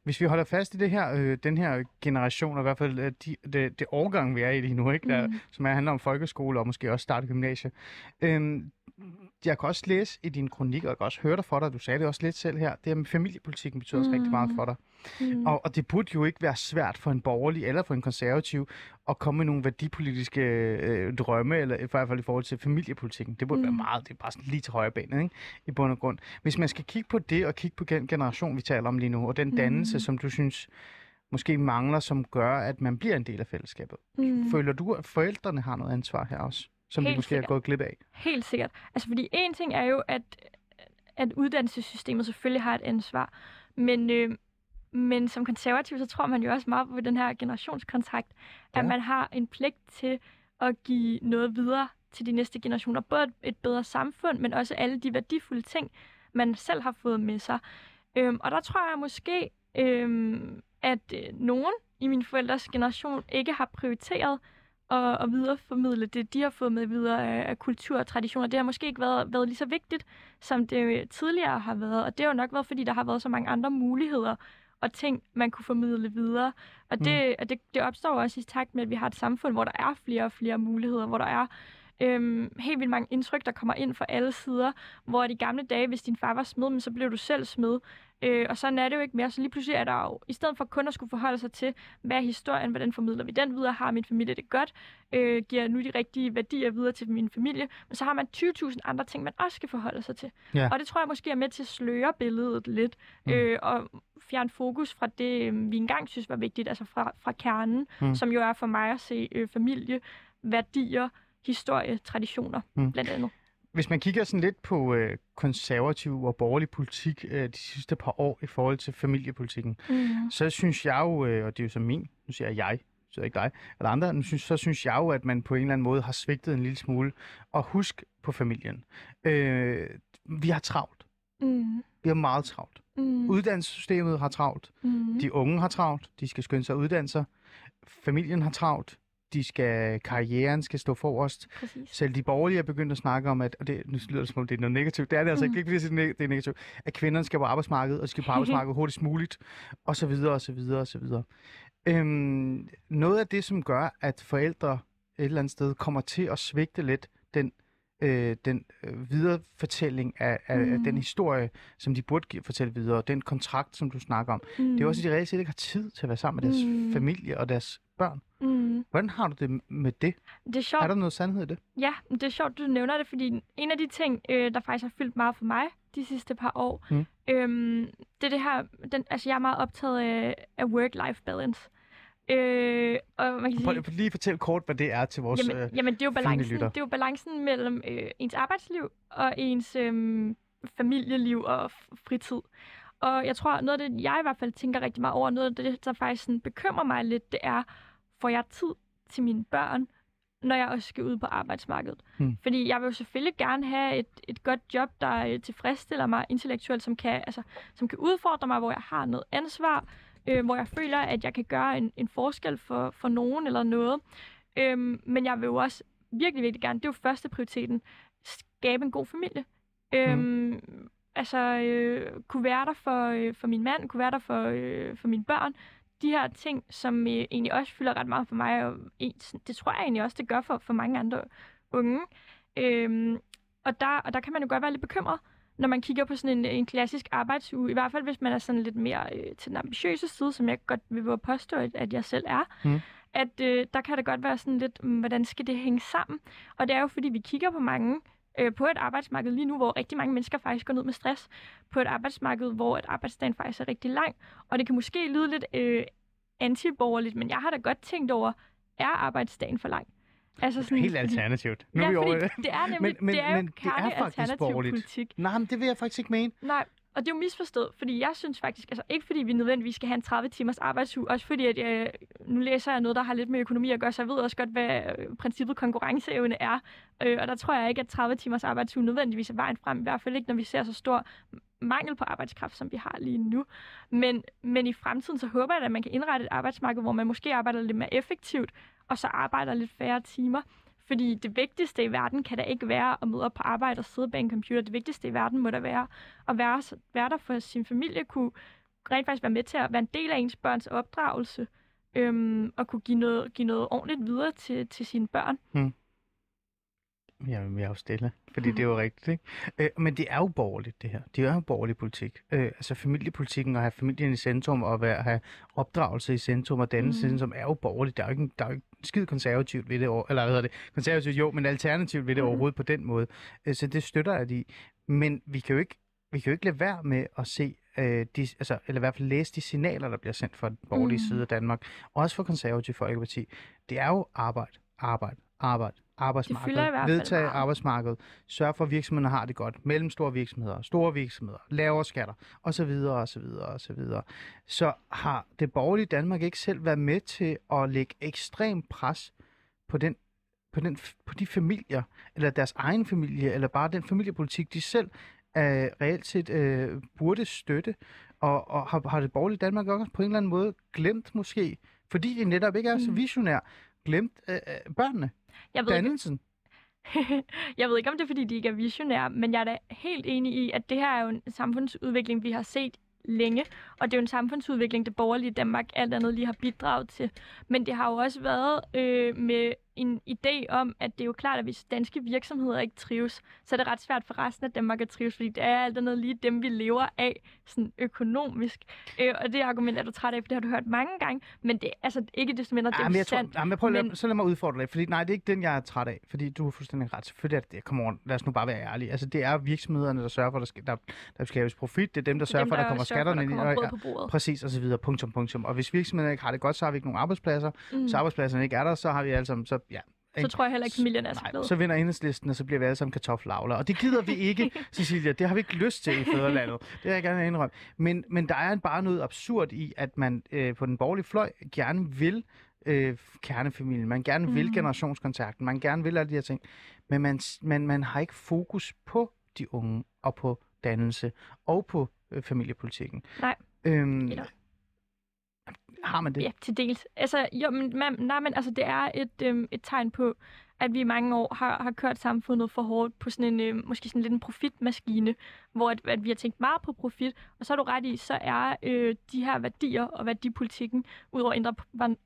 Hvis vi holder fast i det her, øh, den her generation, og i hvert fald øh, de, det, det årgang, vi er i lige nu, ikke? Der, Mm. som er, handler om folkeskole og måske også starte gymnasie. Øhm, jeg kan også læse i din kronik, og jeg kan også høre dig for dig, du sagde det også lidt selv her, det her med familiepolitikken betyder også rigtig meget Mm. for dig. Mm. Og, og det burde jo ikke være svært for en borgerlig eller for en konservativ at komme med nogle værdipolitiske øh, drømme, eller i hvert fald i forhold til familiepolitikken. Det burde mm. være Mm. meget, det er bare sådan lige til højre bane, ikke? i bund og grund. Hvis man skal kigge på det, og kigge på den generation, vi taler om lige nu, og den dannelse, Mm. som du synes måske mangler, som gør, at man bliver en del af fællesskabet. Mm. Føler du, at forældrene har noget ansvar her også, som de Helt måske sikkert. er gået glip af? Helt sikkert. Altså, fordi en ting er jo, at, at uddannelsessystemet selvfølgelig har et ansvar, men, øh, men som konservativ, så tror man jo også meget på den her generationskontrakt, ja. at man har en pligt til at give noget videre til de næste generationer. Både et- et bedre samfund, men også alle de værdifulde ting, man selv har fået med sig. Øhm, og der tror jeg måske, øhm, at øh, nogen i min forældres generation ikke har prioriteret at, at videreformidle det, de har fået med videre af, af kultur og traditioner. Det har måske ikke været, været lige så vigtigt, som det tidligere har været. Og det har jo nok været, fordi der har været så mange andre muligheder og ting, man kunne formidle videre. Og det, mm. og det, det opstår også i takt med, at vi har et samfund, hvor der er flere og flere muligheder, hvor der er øhm, helt vildt mange indtryk, der kommer ind fra alle sider, hvor de gamle dage, hvis din far var smed, men så blev du selv smed. Øh, og sådan er det jo ikke mere. Så lige pludselig er der jo, i stedet for kun at skulle forholde sig til, hvad er historien, hvordan formidler vi den videre, har min familie det godt, øh, giver jeg nu de rigtige værdier videre til min familie, men så har man 20.000 andre ting, man også skal forholde sig til. Ja. Og det tror jeg måske er med til at sløre billedet lidt, Mm. øh, og fjerne fokus fra det, øh, vi engang synes var vigtigt, altså fra, fra kernen, Mm. som jo er for mig at se øh, familie, værdier, historie, traditioner, mm. blandt andet. Hvis man kigger sådan lidt på øh, konservativ og borgerlig politik øh, de sidste par år i forhold til familiepolitikken, Mm. så synes jeg jo, øh, og det er jo så min, nu siger jeg jeg, så ikke dig, eller andre, nu synes, så synes jeg jo, at man på en eller anden måde har svigtet en lille smule. Og husk på familien. Øh, vi har travlt. Mm. Vi har meget travlt. Mm. Uddannelsessystemet har travlt. Mm. De unge har travlt. De skal skynde sig at uddanne sig. Familien har travlt. De skal, karrieren skal stå forrest. Præcis. Selv de borgerlige er begyndt at snakke om, at, og det, nu lyder det som om, det er noget negativt. Det er det altså Mm. ikke, fordi det er negativt. At kvinderne skal på arbejdsmarkedet, og skal på arbejdsmarkedet hurtigst muligt, og så videre, og så videre, og så videre. Øhm, noget af det, som gør, at forældre et eller andet sted kommer til at svigte lidt den, øh, den øh, viderefortælling af, af, mm. af Mm. den historie, som de burde give, fortælle videre, den kontrakt, som du snakker om, Mm. det er også, at de reelt set ikke har tid til at være sammen med deres Mm. familie og deres børn. Mm. Hvordan har du det med det? Det er sjovt. Er der noget sandhed i det? Ja, det er sjovt, du nævner det, fordi en af de ting, øh, der faktisk har fyldt meget for mig de sidste par år, Mm. øhm, det er det her, den, altså jeg er meget optaget af, af work-life balance. Øh, og man kan Prøv sige, lige at fortælle kort, hvad det er til vores... jamen, øh, jamen det, er jo balancen, det er jo balancen mellem øh, ens arbejdsliv og ens øh, familieliv og fritid. Og jeg tror, noget af det, jeg i hvert fald tænker rigtig meget over, noget af det, der faktisk sådan bekymrer mig lidt, det er, får jeg tid til mine børn, når jeg også skal ud på arbejdsmarkedet. Hmm. Fordi jeg vil jo selvfølgelig gerne have et, et godt job, der øh, tilfredsstiller mig intellektuelt, som kan, altså, som kan udfordre mig, hvor jeg har noget ansvar, øh, hvor jeg føler, at jeg kan gøre en, en forskel for, for nogen eller noget. Øhm, men jeg vil jo også virkelig, virkelig gerne, det er jo første prioriteten, skabe en god familie. Øhm, Altså, øh, kunne være der for, øh, for min mand, kunne være der for, øh, for mine børn. De her ting, som øh, egentlig også fylder ret meget for mig, og det tror jeg egentlig også, det gør for, for mange andre unge. Øhm, og, der, og der kan man jo godt være lidt bekymret, når man kigger på sådan en, en klassisk arbejdsuge. I hvert fald, hvis man er sådan lidt mere øh, til den ambitiøse side, som jeg godt vil våge påstå, at, at jeg selv er. Mm. At øh, der kan det godt være sådan lidt, mm, hvordan skal det hænge sammen? Og det er jo, fordi vi kigger på mange øh, på et arbejdsmarked lige nu, hvor rigtig mange mennesker faktisk går ned med stress. På et arbejdsmarked, hvor et arbejdsdagen faktisk er rigtig lang. Og det kan måske lyde lidt øh, antiborgerligt, men jeg har da godt tænkt over, er arbejdsdagen for lang? Altså sådan, Helt alternativt. Nu ja, er vi over det. er nemlig, Men- men- det er men det er faktisk borgerligt. politik. Nej, men det vil jeg faktisk ikke mene. Nej, og det er jo misforstået, fordi jeg synes faktisk, altså ikke fordi vi nødvendigvis skal have en 30 timers arbejdsuge, også fordi at jeg, nu læser jeg noget, der har lidt med økonomi at gøre, så jeg ved også godt, hvad øh, princippet konkurrenceevne er. Øh, og der tror jeg ikke, at 30 timers arbejdsuge nødvendigvis er vejen frem, i hvert fald ikke, når vi ser så stor mangel på arbejdskraft, som vi har lige nu. Men, men i fremtiden, så håber jeg, at man kan indrette et arbejdsmarked, hvor man måske arbejder lidt mere effektivt, og så arbejder lidt færre timer. Fordi det vigtigste i verden kan da ikke være at møde op på arbejde og sidde bag en computer. Det vigtigste i verden må da være at være, være der for sin familie, kunne rent faktisk være med til at være en del af ens børns opdragelse, øhm, og kunne give noget, give noget ordentligt videre til, til sine børn. Jamen, jeg er jo stille, fordi det er jo rigtigt, ikke? Øh, men det er jo borgerligt, det her. Det er jo borgerlig politik. Øh, altså familiepolitikken og have familien i centrum og være, have opdragelse i centrum og dannelse i Mhm. centrum er jo borgerligt. Der er jo ikke, der er jo ikke skide konservativt ved det, eller hvad hedder det? Konservativt jo, men alternativt ved det Mhm. overhovedet på den måde. Øh, så det støtter jeg de. Men vi kan jo ikke, vi kan jo ikke lade være med at se, øh, de, altså, eller i hvert fald læse de signaler, der bliver sendt fra den borgerlige Mhm. side af Danmark, og også fra konservativ folkeparti. Det er jo arbejde, arbejde, arbejde, arbejdsmarked, fylder i hvert fald vedtage meget. arbejdsmarkedet, sørge for, at virksomhederne har det godt, mellemstore virksomheder, store virksomheder, lavere skatter, osv., osv., osv. Så har det borgerlige Danmark ikke selv været med til at lægge ekstrem pres på den på, den, på de familier, eller deres egen familie, eller bare den familiepolitik, de selv øh, reelt set øh, burde støtte, og, og har, har det borgerlige Danmark også på en eller anden måde glemt måske, fordi de netop ikke er så Mm. visionær, glemt øh, øh, børnene, Jeg ved, ikke, dannelsen. jeg ved ikke, om det er, fordi de ikke er visionære, men jeg er da helt enig i, at det her er jo en samfundsudvikling, vi har set længe, og det er jo en samfundsudvikling, det borgerlige Danmark alt andet lige har bidraget til. Men det har jo også været øh, med en idé om, at det er jo klart, at hvis danske virksomheder ikke trives, så er det ret svært for resten af Danmark at trives, fordi det er alt andet lige dem, vi lever af sådan økonomisk. Øh, og det argument er du træt af, for det har du hørt mange gange, men det er altså ikke desto mindre, det er Ja, jeg tror, sandt. ja, men prøv, men... så lad mig udfordre dig, fordi nej, det er ikke den, jeg er træt af, fordi du har fuldstændig ret. Selvfølgelig er det det. Come on, lad os nu bare være ærlige. Altså, det er virksomhederne, der sørger for, at der, skal, der, der skabes profit. Det er dem, der Det er sørger dem, for, at der kommer for, skatterne der ind. og- ja. Præcis, og så videre. Punktum, punktum. Og hvis virksomhederne ikke har det godt, så har vi ikke nogen arbejdspladser. Mm. Hvis arbejdspladserne ikke er der, så har vi sammen, så ja. Så tror jeg heller ikke, familien er så glad. så vinder enhedslisten, og så bliver vi alle sammen kartoffelavler. Og det gider vi ikke, Cecilia. Det har vi ikke lyst til i fædrelandet. Det vil jeg gerne indrømme. Men, men der er bare noget absurd i, at man øh, på den borgerlige fløj gerne vil øh, kernefamilien. Man gerne vil Mhm. generationskontakten. Man gerne vil alle de her ting. Men man, man, man har ikke fokus på de unge og på dannelse og på øh, familiepolitikken. Nej. Øhm, Eller- har man det? Ja, til dels. Altså, jo, men, man, nej, men altså, det er et, øhm, et tegn på, at vi i mange år har, har kørt samfundet for hårdt på sådan en, øh, måske sådan lidt en profitmaskine, hvor at, at vi har tænkt meget på profit, og så er du ret i, så er øh, de her værdier og værdipolitikken, udover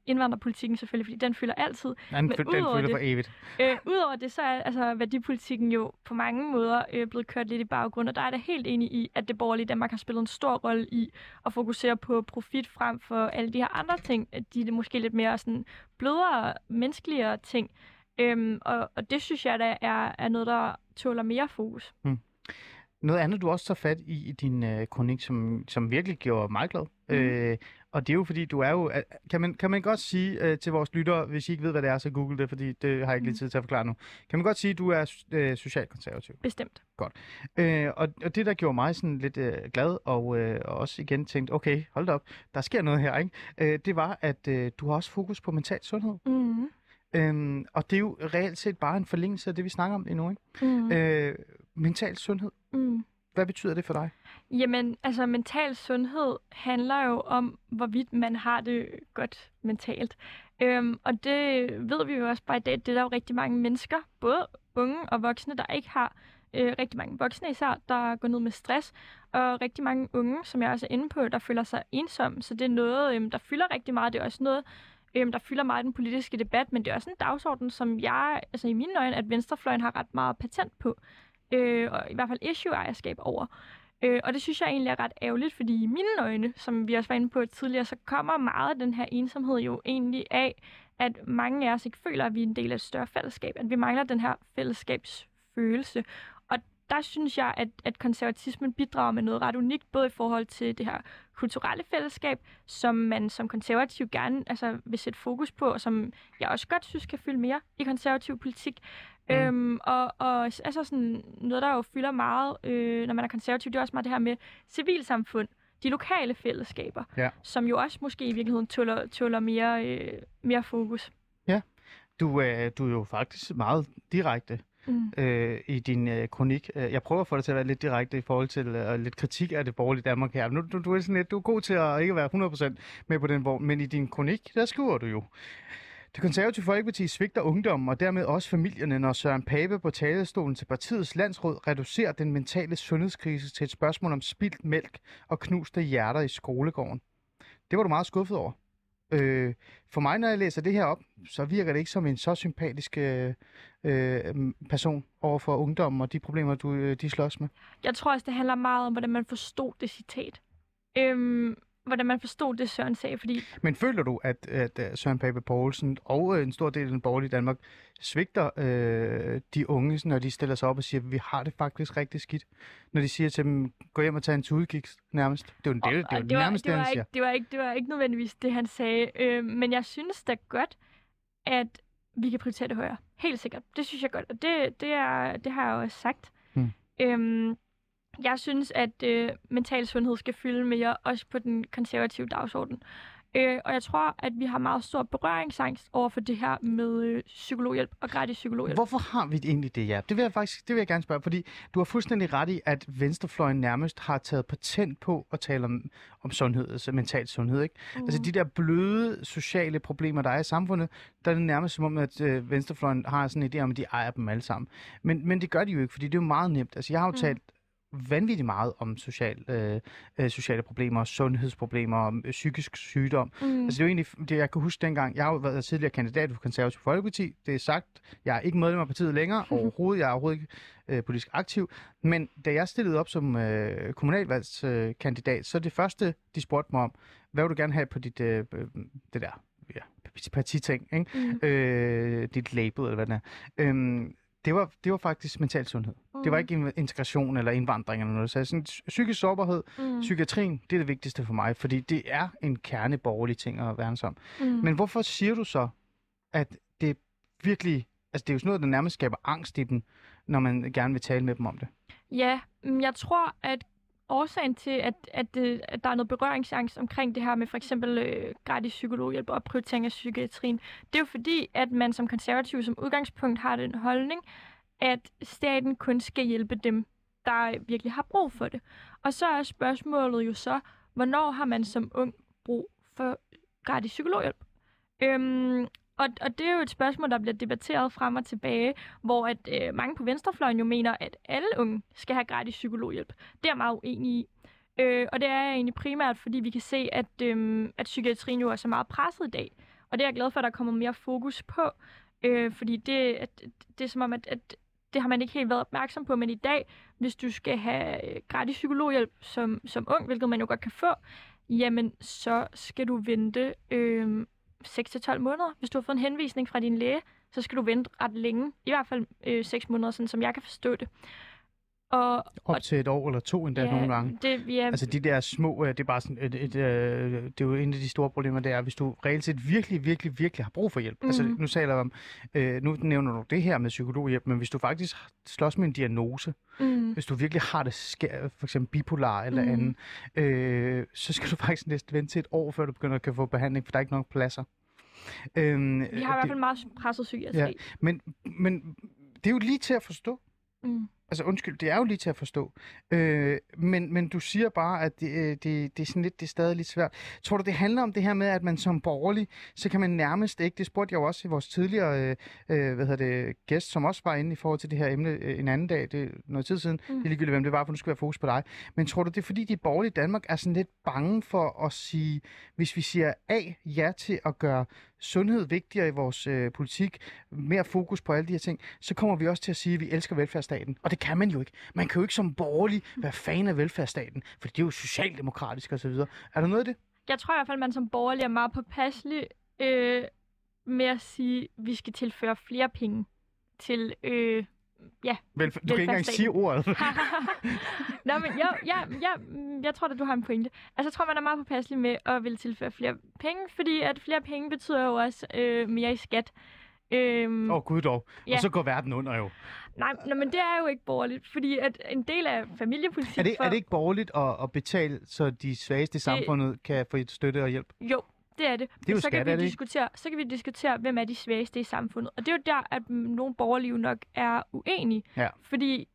indvandrerpolitikken selvfølgelig, fordi den fylder altid, Den, men den føler det- for evigt. Øh, Udover det, så er altså, værdipolitikken jo på mange måder øh, blevet kørt lidt i baggrund, og der er jeg da helt enig i, at det borgerlige Danmark har spillet en stor rolle i at fokusere på profit frem for alle de her andre ting. At de er måske lidt mere sådan blødere, menneskeligere ting. Øhm, og, og det synes jeg da er, er noget, der tåler mere fokus. Noget andet, du også tager fat i i din øh, kronik, som, som virkelig gjorde mig glad. Mm. Øh, og det er jo fordi, du er jo... Kan man, kan man godt sige øh, til vores lyttere, hvis I ikke ved, hvad det er, så google det, fordi det har jeg ikke lige Mm. tid til at forklare nu. Kan man godt sige, at du er øh, socialkonservativ? Bestemt. Øh, og, og det, der gjorde mig sådan lidt øh, glad, og, øh, og også igen tænkte, okay, hold da op, der sker noget her, ikke? Øh, det var, at øh, du har også fokus på mental sundhed. Mm-hmm. Øhm, og det er jo reelt set bare en forlængelse af det, vi snakker om lige nu, ikke? Mm-hmm. Øh, mental sundhed, Mm. hvad betyder det for dig? Jamen, altså mental sundhed handler jo om, hvorvidt man har det godt mentalt. Øhm, og det ved vi jo også bare i dag, det er der jo rigtig mange mennesker, både unge og voksne, der ikke har. Øh, rigtig mange voksne især, der går ned med stress, og rigtig mange unge, som jeg også er inde på, der føler sig ensomme. Så det er noget, øhm, der fylder rigtig meget. Det er også noget, øhm, der fylder meget i den politiske debat, men det er også en dagsorden, som jeg, altså i mine øjne, at venstrefløjen har ret meget patent på. Øh, og i hvert fald issue-ejerskab over. Øh, og det synes jeg egentlig er ret ærgerligt, fordi i mine øjne, som vi også var inde på tidligere, så kommer meget af den her ensomhed jo egentlig af, at mange af os ikke føler, at vi er en del af et større fællesskab, at vi mangler den her fællesskabsfølelse. Der synes jeg, at, at konservatismen bidrager med noget ret unikt, både i forhold til det her kulturelle fællesskab, som man som konservativ gerne altså, vil sætte fokus på, og som jeg også godt synes kan fylde mere i konservativ politik. Mm. Øhm, og, og altså sådan noget, der jo fylder meget, øh, når man er konservativ, det er også meget det her med civilsamfund, de lokale fællesskaber, Ja. som jo også måske i virkeligheden tåler, tåler mere, øh, mere fokus. Du, øh, du er jo faktisk meget direkte Mm. øh, i din øh, kronik. Øh, jeg prøver at få dig til at være lidt direkte i forhold til øh, lidt kritik af det borgerlige Danmark her. Nu, du, du, er sådan lidt, du er god til at ikke være 100% med på den vogn, men i din kronik, der skriver du jo, Det konservative Folkeparti svigter ungdommen og dermed også familierne, når Søren Pape på talerstolen til partiets landsråd reducerer den mentale sundhedskrise til et spørgsmål om spildt mælk og knuste hjerter i skolegården. Det var du meget skuffet over. Øh, for mig, når jeg læser det her op, så virker det ikke som en så sympatisk øh, øh, person over for ungdommen og de problemer, du, øh, de slås med. Jeg tror også, det handler meget om, hvordan man forstod det citat. Øhm, hvordan man forstod det, Søren sagde, fordi Men føler du, at, at øh, Søren Pape Poulsen og øh, en stor del af den borgerlige Danmark svigter øh, de unge, når de stiller sig op og siger, at vi har det faktisk rigtig skidt? Når de siger til dem, gå hjem og tag en tudegik nærmest. Det er jo det, det, det, Og- det, det, var, nærmest det, det, var han siger. ikke, det, var ikke, det var ikke nødvendigvis det, han sagde. Øh, men jeg synes da godt, at vi kan prioritere det højere. Helt sikkert. Det synes jeg godt. Og det, det, er, det har jeg jo også sagt. Hmm. Øhm, jeg synes, at øh, mental sundhed skal fylde mere, også på den konservative dagsorden. Øh, og jeg tror, at vi har meget stor berøringsangst over for det her med øh, psykologhjælp og gratis psykologhjælp. Hvorfor har vi egentlig det, ja? Det vil jeg faktisk det vil jeg gerne spørge, fordi du har fuldstændig ret i, at venstrefløjen nærmest har taget patent på at tale om, om sundhed, altså mental sundhed, ikke? Mm. Altså de der bløde sociale problemer, der er i samfundet, der er det nærmest som om, at øh, venstrefløjen har sådan en idé om, at de ejer dem alle sammen. Men, men det gør de jo ikke, fordi det er jo meget nemt. Altså jeg har jo Mm. talt vanvittigt meget om social, øh, øh, sociale problemer, sundhedsproblemer, øh, psykisk sygdom. Mm. Altså det er jo egentlig, det jeg kan huske dengang, jeg har jo været tidligere kandidat for Konservativ Folkeparti, det er sagt, jeg er ikke medlem af partiet længere overhovedet, jeg er overhovedet ikke øh, politisk aktiv, men da jeg stillede op som øh, kommunalvalgskandidat, øh, kandidat, så det første, de spurgte mig om, hvad vil du gerne have på dit, øh, det der, ja, partiting, ikke? Mm. Øh, dit label, eller hvad det er. Øhm, det var, det var faktisk mental sundhed. Mm. Det var ikke in- integration eller indvandring eller noget. Så sådan, psykisk sårbarhed, Mm. psykiatrien, det er det vigtigste for mig, fordi det er en kerneborgerlig ting at værne om. Mm. Men hvorfor siger du så, at det virkelig... Altså, det er jo sådan noget, der nærmest skaber angst i dem, når man gerne vil tale med dem om det. Ja, mm, jeg tror, at årsagen til, at, at, øh, at der er noget berøringsangst omkring det her med for eksempel øh, gratis psykologhjælp og prioritering af psykiatrien, det er jo fordi, at man som konservativ som udgangspunkt har den holdning, at staten kun skal hjælpe dem, der virkelig har brug for det. Og så er spørgsmålet jo så, hvornår har man som ung brug for gratis psykologhjælp? Øhm, og, og det er jo et spørgsmål, der bliver debatteret frem og tilbage, hvor at øh, mange på venstrefløjen jo mener, at alle unge skal have gratis psykologhjælp. Det er jeg meget uenig i. Øh, og det er jeg egentlig primært, fordi vi kan se, at, øh, at psykiatrien jo er så meget presset i dag. Og det er jeg glad for, at der kommer mere fokus på. Øh, fordi det, at, det er som om, at, at det har man ikke helt været opmærksom på. Men i dag, hvis du skal have øh, gratis psykologhjælp som, som ung, hvilket man jo godt kan få, jamen så skal du vente øh, 6-12 måneder. Hvis du har fået en henvisning fra din læge, så skal du vente ret længe. I hvert fald øh, 6 måneder, sådan som jeg kan forstå det. Og, Op til et år eller to endda ja, nogle gange. Det, ja, Altså de der små, øh, det er bare sådan et, et, øh, det er jo en af de store problemer, det er, hvis du reelt set virkelig, virkelig, virkelig har brug for hjælp. Mm. Altså Mhm. nu taler jeg om, øh, nu nævner du det her med psykologhjælp, men hvis du faktisk slås med en diagnose, mm, hvis du virkelig har det, skær, for eksempel bipolar eller Mhm. andet, øh, så skal du faktisk næsten vente til et år, før du begynder at kan få behandling, for der er ikke nok pladser. Øhm, vi har i hvert fald meget presset psykiatri. Ja. Men, men det er jo lige til at forstå. Mm. Altså undskyld, det er jo lige til at forstå. Øh, men, men du siger bare, at det, øh, det, det er sådan lidt, det er stadig lidt svært. Tror du, det handler om det her med, at man som borgerlig, så kan man nærmest ikke, det spurgte jeg jo også i vores tidligere øh, øh, hvad hedder det, gæst, som også var inde i forhold til det her emne øh, en anden dag, det er noget tid siden, mm. det er ligegyldigt, hvem det var, for nu skal være fokus på dig. Men tror du, det er fordi, de borgerlige i Danmark er sådan lidt bange for at sige, hvis vi siger A, ja til at gøre sundhed vigtigere i vores øh, politik, mere fokus på alle de her ting, så kommer vi også til at sige, at vi elsker velfærdsstaten. Og det kan man jo ikke. Man kan jo ikke som borgerlig være fan af velfærdsstaten, for det er jo socialdemokratisk osv. Er der noget af det? Jeg tror i hvert fald, at man som borgerlig er meget påpasselig øh, med at sige, at vi skal tilføre flere penge til... Øh, ja, Velfærd... Du kan ikke engang sige ordet. Nå, men jo, ja, ja, jeg tror, at du har en pointe. Altså, jeg tror, man er meget påpasselig med at vil tilføre flere penge, fordi at flere penge betyder jo også øh, mere i skat. Øhm, Åh, oh, gud dog. Ja. Og så går verden under jo. nej, nej, men det er jo ikke borgerligt, fordi at en del af familiepolitik... Er det, for, er det ikke borgerligt at, at betale, så de svageste i samfundet kan få et støtte og hjælp? Jo, det er det. er jo så, skat, kan vi det diskutere, så kan vi diskutere, hvem er de svageste i samfundet. Og det er jo der, at nogle borgerlige nok er uenige. Ja. Fordi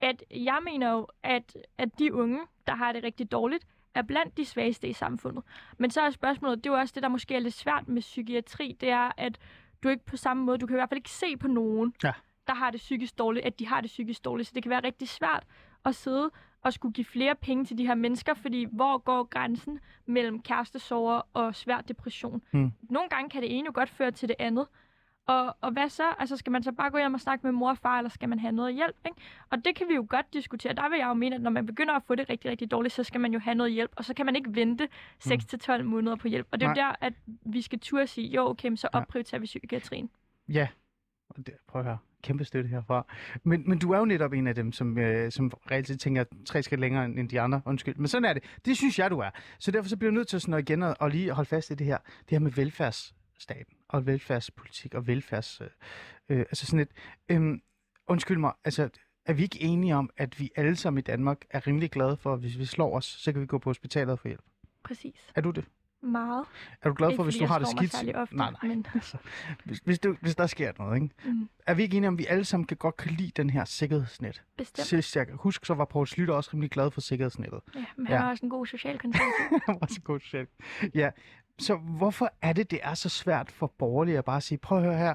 at jeg mener jo, at, at de unge, der har det rigtig dårligt, er blandt de svageste i samfundet. Men så er spørgsmålet, det er jo også det, der måske er lidt svært med psykiatri, det er, at du ikke på samme måde, du kan i hvert fald ikke se på nogen, Ja. der har det psykisk dårligt, at de har det psykisk dårligt. Så det kan være rigtig svært at sidde og skulle give flere penge til de her mennesker, fordi hvor går grænsen mellem kærestesorger og svær depression? Hmm. Nogle gange kan det ene jo godt føre til det andet. Og, og hvad så? Altså, skal man så bare gå hjem og snakke med mor og far, eller skal man have noget hjælp? Ikke? Og det kan vi jo godt diskutere. Der vil jeg jo mene, at når man begynder at få det rigtig, rigtig dårligt, så skal man jo have noget hjælp, og så kan man ikke vente 6-12 måneder på hjælp. Og det er jo der, at vi skal turde sige, jo, okay, så Ja. opprioriterer vi psykiatrien. Ja, og det, prøv at høre. Kæmpe støtte herfra. Men, men du er jo netop en af dem, som, øh, som reelt set tænker tre skridt længere end de andre. Undskyld. Men sådan er det. Det synes jeg, du er. Så derfor så bliver jeg nødt til sådan at igen at, at lige holde fast i det her. Det her med velfærdsstaten og velfærdspolitik og velfærds... Øh, øh, altså sådan et... Øh, undskyld mig, altså er vi ikke enige om, at vi alle sammen i Danmark er rimelig glade for, at hvis vi slår os, så kan vi gå på hospitalet og få hjælp? Præcis. Er du det? Meget. Er du glad Ikke for, hvis du har det skidt? ofte, nej, nej. men- Altså, hvis, hvis, du, hvis der sker noget, ikke? Mm. Er vi ikke enige om, at vi alle sammen kan godt kan lide den her sikkerhedsnet? Bestemt. Sidst jeg kan huske, så var Poul Slytter også rimelig glad for sikkerhedsnettet. Ja, men Ja. han er også en god social konservativ. Han var så god selv. Ja, så hvorfor er det, det er så svært for borgerlige at bare sige, prøv at høre her,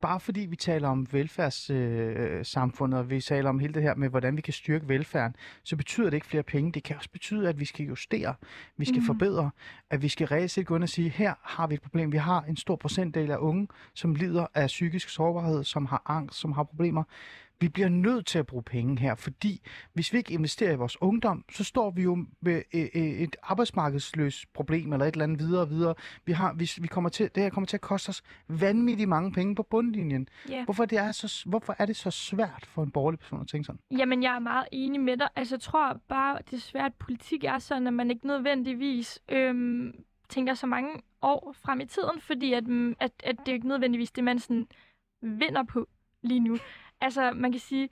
bare fordi vi taler om velfærdssamfundet, øh, og vi taler om hele det her med, hvordan vi kan styrke velfærden, så betyder det ikke flere penge. Det kan også betyde, at vi skal justere, vi skal mm. forbedre, at vi skal reelt set gå ind og sige, her har vi et problem. Vi har en stor procentdel af unge, som lider af psykisk sårbarhed, som har angst, som har problemer. Vi bliver nødt til at bruge penge her, fordi hvis vi ikke investerer i vores ungdom, så står vi jo med øh, øh, et arbejdsmarkedsløst problem eller et eller andet videre og videre. Vi har, hvis vi kommer til, det her kommer til at koste os vanvittigt mange penge på bundlinjen. Ja. Hvorfor, det er så, hvorfor er det så svært for en borgerlig person at tænke sådan? Jamen, jeg er meget enig med dig. Altså, jeg tror bare, det er svært, at politik er sådan, at man ikke nødvendigvis øhm, tænker så mange år frem i tiden, fordi at, mm, at, at det er ikke nødvendigvis det, man sådan vinder på lige nu. Altså, man kan sige,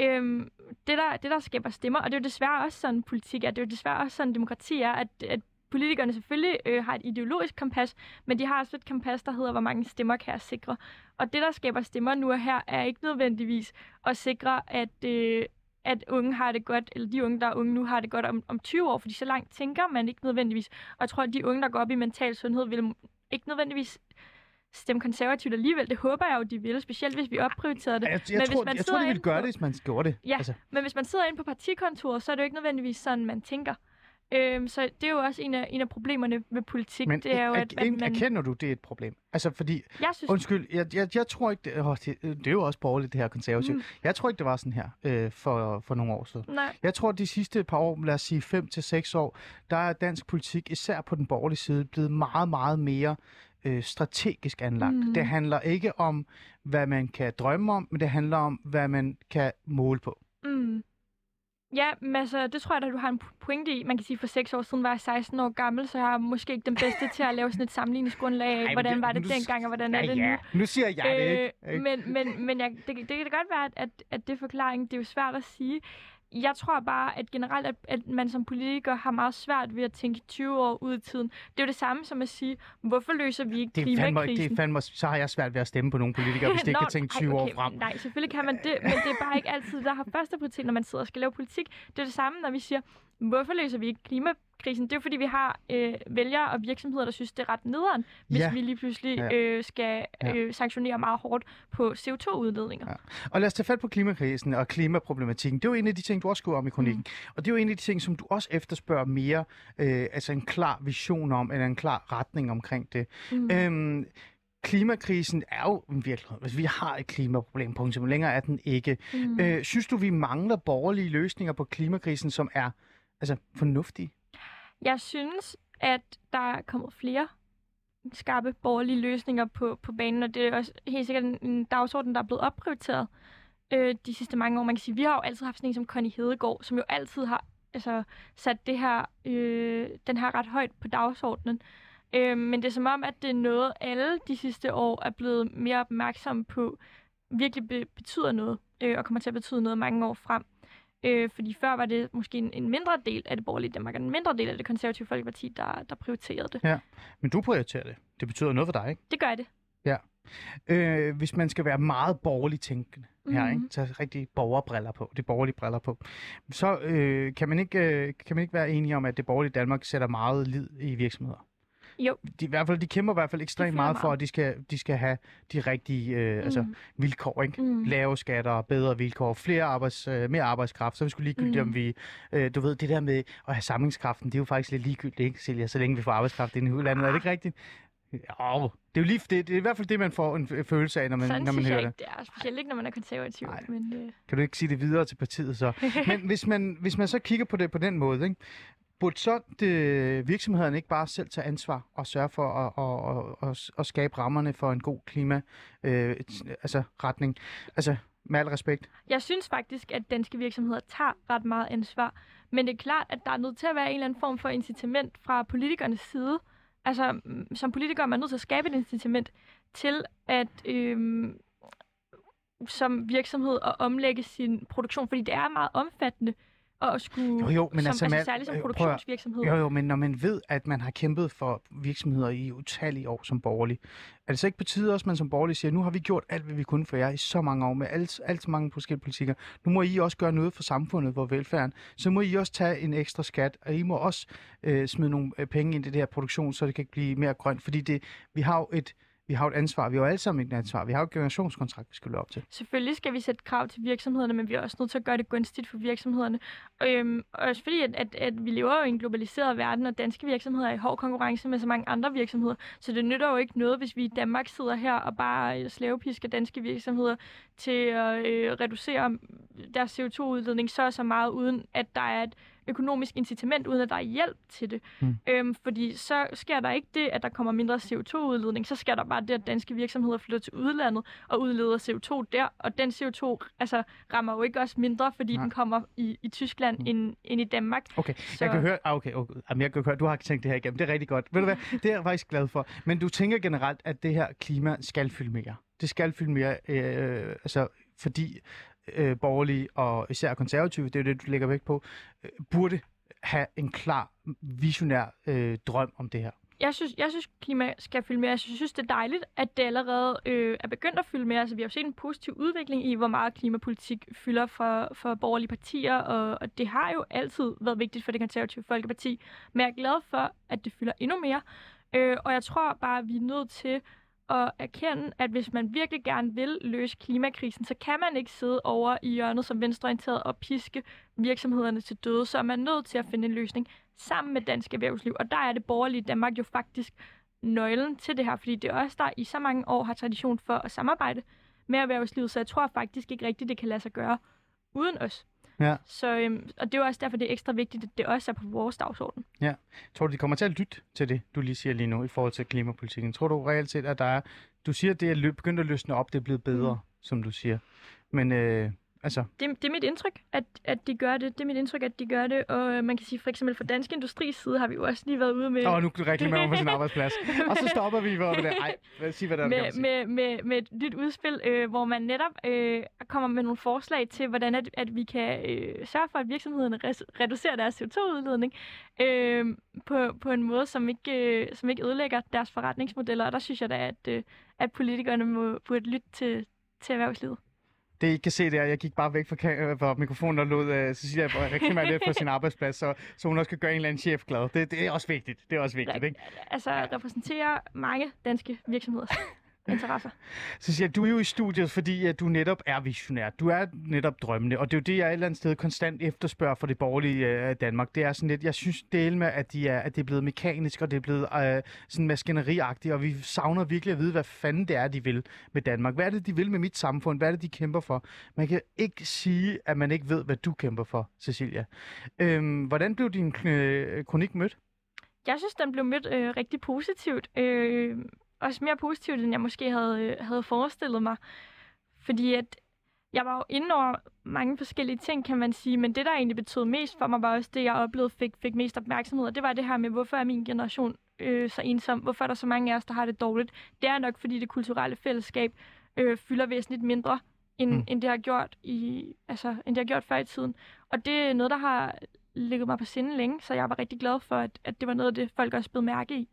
øhm, det, der, det, der skaber stemmer, og det er jo desværre også sådan, politik er, det er jo desværre også sådan, demokrati er, at, at politikerne selvfølgelig øh, har et ideologisk kompas, men de har også et kompas, der hedder, hvor mange stemmer kan jeg sikre. Og det, der skaber stemmer nu og her, er ikke nødvendigvis at sikre, at, øh, at unge har det godt, eller de unge, der er unge nu, har det godt om, om 20 år, fordi så langt tænker man ikke nødvendigvis. Og jeg tror, at de unge, der går op i mental sundhed, vil ikke nødvendigvis stemme konservativt alligevel. Det håber jeg jo, de vil, specielt hvis vi opprioriterer det. Jeg, jeg, Men hvis tror, man jeg tror, de ville gøre på- det, hvis man gjorde det. Ja. Altså, Men hvis man sidder inde på partikontoret, så er det jo ikke nødvendigvis sådan, man tænker. Øhm, så det er jo også en af, en af problemerne med politik. men det er jo, at, at man... erkender du, det er et problem? Altså, fordi Jeg synes, Undskyld, jeg, jeg, jeg tror ikke, det, åh, det, det er jo også borgerligt, det her konservativt. Mm. Jeg tror ikke, det var sådan her øh, for, for nogle år siden. nej, Jeg tror, de sidste par år, lad os sige 5 til seks år, der er dansk politik, især på den borgerlige side, blevet meget, meget mere øh, strategisk anlagt. Mm. Det handler ikke om, hvad man kan drømme om, men det handler om, hvad man kan måle på. Mm. Ja, men altså, det tror jeg da, du har en pointe i. Man kan sige, for seks år siden var jeg 16 år gammel, så jeg er måske ikke den bedste til at lave sådan et sammenligningsgrundlag af, hvordan det- var det nu- dengang, og hvordan er det nu. Nu siger jeg det ikke. ikke? Men, men, men jeg, det, det kan da godt være, at, at, at det er forklaringen. Det er jo svært at sige. Jeg tror bare, at generelt, at, at man som politiker har meget svært ved at tænke 20 år ud i tiden. Det er jo det samme som at sige, hvorfor løser vi ikke Det fandme, klimakrisen? det er fandme, så har jeg svært ved at stemme på nogle politikere, hvis de ikke kan tænke ej, 20 okay, år frem. Nej, selvfølgelig kan man det, men det er bare ikke altid, der har første prioritet, når man sidder og skal lave politik. Det er det samme, når vi siger, hvorfor løser vi ikke klimakrisen? Det er jo fordi, vi har øh, vælgere og virksomheder, der synes, det er ret nederen, hvis Ja. vi lige pludselig Ja. øh, skal øh, sanktionere meget hårdt på CO2-udledninger. Ja. Og lad os tage fat på klimakrisen og klimaproblematikken. Det er jo en af de ting, du også skriver om i kronikken. Mm. Og det er jo en af de ting, som du også efterspørger mere, øh, altså en klar vision om, eller en klar retning omkring det. Mm. Øhm, klimakrisen er jo en virkelighed. Altså, vi har et klimaproblem, punktum. Længere er den ikke. Mm. Øh, synes du, vi mangler borgerlige løsninger på klimakrisen, som er altså, fornuftige? Jeg synes, at der er kommet flere skarpe borgerlige løsninger på, på banen, og det er også helt sikkert en, en dagsorden, der er blevet opprioriteret øh, de sidste mange år. Man kan sige, vi har jo altid haft sådan en som Connie Hedegaard, som jo altid har altså, sat det her, øh, den her ret højt på dagsordenen. Øh, men det er som om, at det er noget, alle de sidste år er blevet mere opmærksomme på, virkelig be- betyder noget, øh, og kommer til at betyde noget mange år frem. Øh, fordi før var det måske en, en mindre del af det borgerlige Danmark, og en mindre del af det konservative folkeparti, der, der prioriterede det. Men du prioriterer det. Det betyder noget for dig, ikke? Det gør det. Øh, hvis man skal være meget borgerligt tænkende her, Mhm. ikke? tage rigtig borgerbriller på, det borgerlige briller på, så øh, kan, man ikke, øh, kan man ikke være enige om, at det borgerlige Danmark sætter meget lid i virksomheder. Jo. De, i hvert fald, de kæmper i hvert fald ekstremt fylder meget for, meget. at de skal, de skal have de rigtige øh, mm. altså, vilkår. Ikke? Mm. Lave skatter, bedre vilkår, flere arbejds, øh, mere arbejdskraft. Så er vi skulle ligegyldigt, mm. Om vi... Øh, du ved, det der med at have samlingskraften, det er jo faktisk lidt ligegyldigt, ikke, Silja? Så længe vi får arbejdskraft ind i landet. Er det ikke rigtigt? Jo, det er jo lige, det, det er i hvert fald det, man får en følelse af, når man, Sådan når man hører ikke, det. det er. Specielt ikke, når man er konservativ. Nej. Men, øh, Kan du ikke sige det videre til partiet så? Men hvis man, hvis man så kigger på det på den måde, ikke? Burde så det, virksomhederne ikke bare selv tage ansvar og sørge for at, at, at, at, at skabe rammerne for en god klima øh, altså retning? Altså, med al respekt. Jeg synes faktisk, at danske virksomheder tager ret meget ansvar. Men det er klart, at der er nødt til at være en eller anden form for incitament fra politikernes side. Altså, mm, som politiker er man nødt til at skabe et incitament til at øh, som virksomhed at omlægge sin produktion, fordi det er meget omfattende at skulle, Jo, jo, men som, altså, altså, med- særligt som øh, produktionsvirksomhed. Jo, jo, men når man ved, at man har kæmpet for virksomheder i utallige år som borgerlig, er det så ikke på tide også, at man som borgerlig siger, nu har vi gjort alt, hvad vi kunne for jer i så mange år med alt, alt så mange forskellige politikker. Nu må I også gøre noget for samfundet, for velfærden. Så må I også tage en ekstra skat, og I må også øh, smide nogle øh, penge ind i det her produktion, så det kan blive mere grønt. Fordi det, vi har jo et vi har jo et ansvar. Vi har jo alle sammen et ansvar. Vi har jo et generationskontrakt, vi skal løbe op til. Selvfølgelig skal vi sætte krav til virksomhederne, men vi er også nødt til at gøre det gunstigt for virksomhederne. Øhm, også fordi, at, at, at vi lever jo i en globaliseret verden, og danske virksomheder er i hård konkurrence med så mange andre virksomheder. Så det nytter jo ikke noget, hvis vi i Danmark sidder her og bare øh, slavepisker danske virksomheder til at øh, reducere deres CO2-udledning så og så meget, uden at der er et økonomisk incitament, uden at der er hjælp til det. Mm. Øhm, fordi så sker der ikke det, at der kommer mindre CO2-udledning, så sker der bare det, at danske virksomheder flytter til udlandet og udleder CO2 der, og den CO2 altså, rammer jo ikke også mindre, fordi Nej. den kommer i, i Tyskland Mm. end, end i Danmark. Okay, Så- jeg kan høre, ah, okay, okay, Jamen, jeg kan høre, du har tænkt det her igennem. Det er rigtig godt. Ved du hvad, det er jeg faktisk glad for. Men du tænker generelt, at det her klima skal fylde mere. Det skal fylde mere, øh, altså fordi øh, borgerlige og især konservative, det er jo det, du lægger vægt på, øh, burde have en klar, visionær øh, drøm om det her. Jeg synes, jeg synes, klima skal fylde mere. Jeg synes, det er dejligt, at det allerede øh, er begyndt at fylde mere. Altså, vi har jo set en positiv udvikling i, hvor meget klimapolitik fylder for, for borgerlige partier, og, og det har jo altid været vigtigt for det konservative Folkeparti. Men jeg er glad for, at det fylder endnu mere. Øh, og jeg tror bare, at vi er nødt til at erkende, at hvis man virkelig gerne vil løse klimakrisen, så kan man ikke sidde over i hjørnet som venstreorienteret og piske virksomhederne til døde. Så er man nødt til at finde en løsning sammen med dansk erhvervsliv. Og der er det borgerlige Danmark jo faktisk nøglen til det her, fordi det er også der i så mange år har tradition for at samarbejde med erhvervslivet, så jeg tror faktisk ikke rigtigt, det kan lade sig gøre uden os. Ja. Så, øhm, og det er jo også derfor, det er ekstra vigtigt, at det også er på vores dagsorden. Tror du, de kommer til at lytte til det, du lige siger lige nu, i forhold til klimapolitikken? Tror du reelt set, at der er... Du siger, at det er begyndt at løsne op, det er blevet bedre, mm. som du siger. Men øh, altså, Det, det er mit indtryk, at, at de gør det. Det er mit indtryk, at de gør det. Og øh, man kan sige, for eksempel fra Dansk Industris side har vi jo også lige været ude med... åh, nu reklamerer man for sin arbejdsplads. Og så stopper vi hvor det. Ej, sig hvad der er, med, med, med, med et nyt udspil, øh, hvor man netop øh, kommer med nogle forslag til, hvordan at, at vi kan øh, sørge for, at virksomhederne res- reducerer deres CO2-udledning øh, på, på en måde, som ikke, øh, som ikke ødelægger deres forretningsmodeller. Og der synes jeg da, at, øh, at politikerne må, burde lytte til, til erhvervslivet. Det, I kan se der, jeg gik bare væk fra, ka- øh, fra mikrofonen og lod uh, Cecilia reklamere lidt for sin arbejdsplads, så, så hun også kan gøre en eller anden chef glad. Det, det er også vigtigt. Det er også vigtigt, ikke? Altså repræsenterer mange danske virksomheders interesser. Cecilia, du er jo i studiet, fordi at du netop er visionær. Du er netop drømmende, og det er jo det, jeg et eller andet sted konstant efterspørger for det borgerlige uh, Danmark. Det er sådan lidt, jeg synes del med, at, de er, at det er blevet mekanisk, og det er blevet uh, sådan maskineriagtigt, og vi savner virkelig at vide, hvad fanden det er, de vil med Danmark. Hvad er det, de vil med mit samfund? Hvad er det, de kæmper for? Man kan ikke sige, at man ikke ved, hvad du kæmper for, Cecilia. Øhm, hvordan blev din øh, kronik mødt? Jeg synes, den blev mødt øh, rigtig positivt. Øh, også mere positivt, end jeg måske havde, øh, havde forestillet mig. Fordi at jeg var jo inde over mange forskellige ting, kan man sige, men det, der egentlig betød mest for mig, var også det, jeg oplevede fik, fik mest opmærksomhed, og det var det her med, hvorfor er min generation øh, så ensom? Hvorfor er der så mange af os, der har det dårligt? Det er nok, fordi det kulturelle fællesskab øh, fylder væsentligt mindre, end, Mm. mm. end, det har gjort i, altså, end det har gjort før i tiden. Og det er noget, der har ligget mig på sinde længe, så jeg var rigtig glad for, at, at det var noget af det, folk også blev mærke i.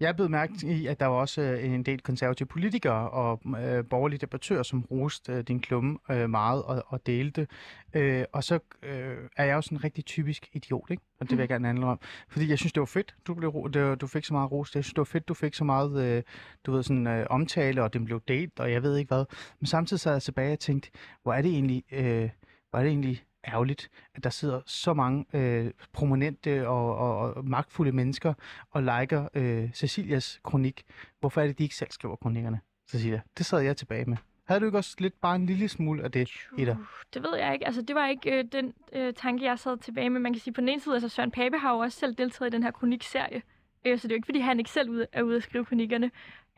Jeg blev mærke i, at der var også øh, en del konservative politikere og øh, borgerlige debattører, som roste øh, din klumme øh, meget og, og delte. Øh, og så øh, er jeg jo sådan en rigtig typisk idiot, ikke? Og det vil jeg gerne handle om. Fordi jeg synes, det var fedt, du, blev, det, du fik så meget ros. Jeg synes, det var fedt, du fik så meget øh, du ved, sådan, øh, omtale, og den blev delt, og jeg ved ikke hvad. Men samtidig så jeg tilbage og tænkte, hvor er det egentlig, øh, hvor er det egentlig ærgerligt, at der sidder så mange øh, prominente og, og, og magtfulde mennesker og liker øh, Cecilias kronik. Hvorfor er det, de ikke selv skriver kronikkerne, Cecilia? Det sad jeg tilbage med. Havde du ikke også lidt bare en lille smule af det i dig? Det ved jeg ikke. Altså, det var ikke øh, den øh, tanke, jeg sad tilbage med. Man kan sige, på den ene side, altså Søren Pape har jo også selv deltaget i den her kronikserie. Øh, så det er jo ikke, fordi han ikke selv ude, er ude at skrive kronikkerne.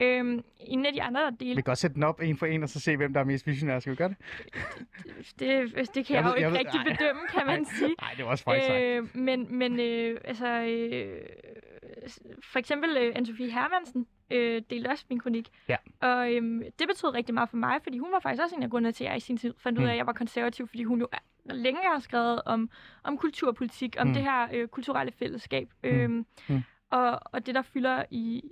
Øhm, en af de andre Vi dele, kan godt sætte den op en for en, og så se, hvem der er mest visionær. Skal vi gøre det? det, det kan Jeg jeg, ved- jo ikke jeg ved- rigtig ej. bedømme, kan man sige. Nej, det var også faktisk øh, Øh, men men øh, altså, øh, for eksempel øh, Anne-Sophie Hermansen øh, delte også min kronik. Ja. Og øh, det betød rigtig meget for mig, fordi hun var faktisk også en af grundene til, at jeg i sin tid fandt ud af, Mm. at jeg var konservativ, fordi hun jo længe har skrevet om, om kulturpolitik, om Mm. det her øh, kulturelle fællesskab. Øhm, Mm. og, og det, der fylder i,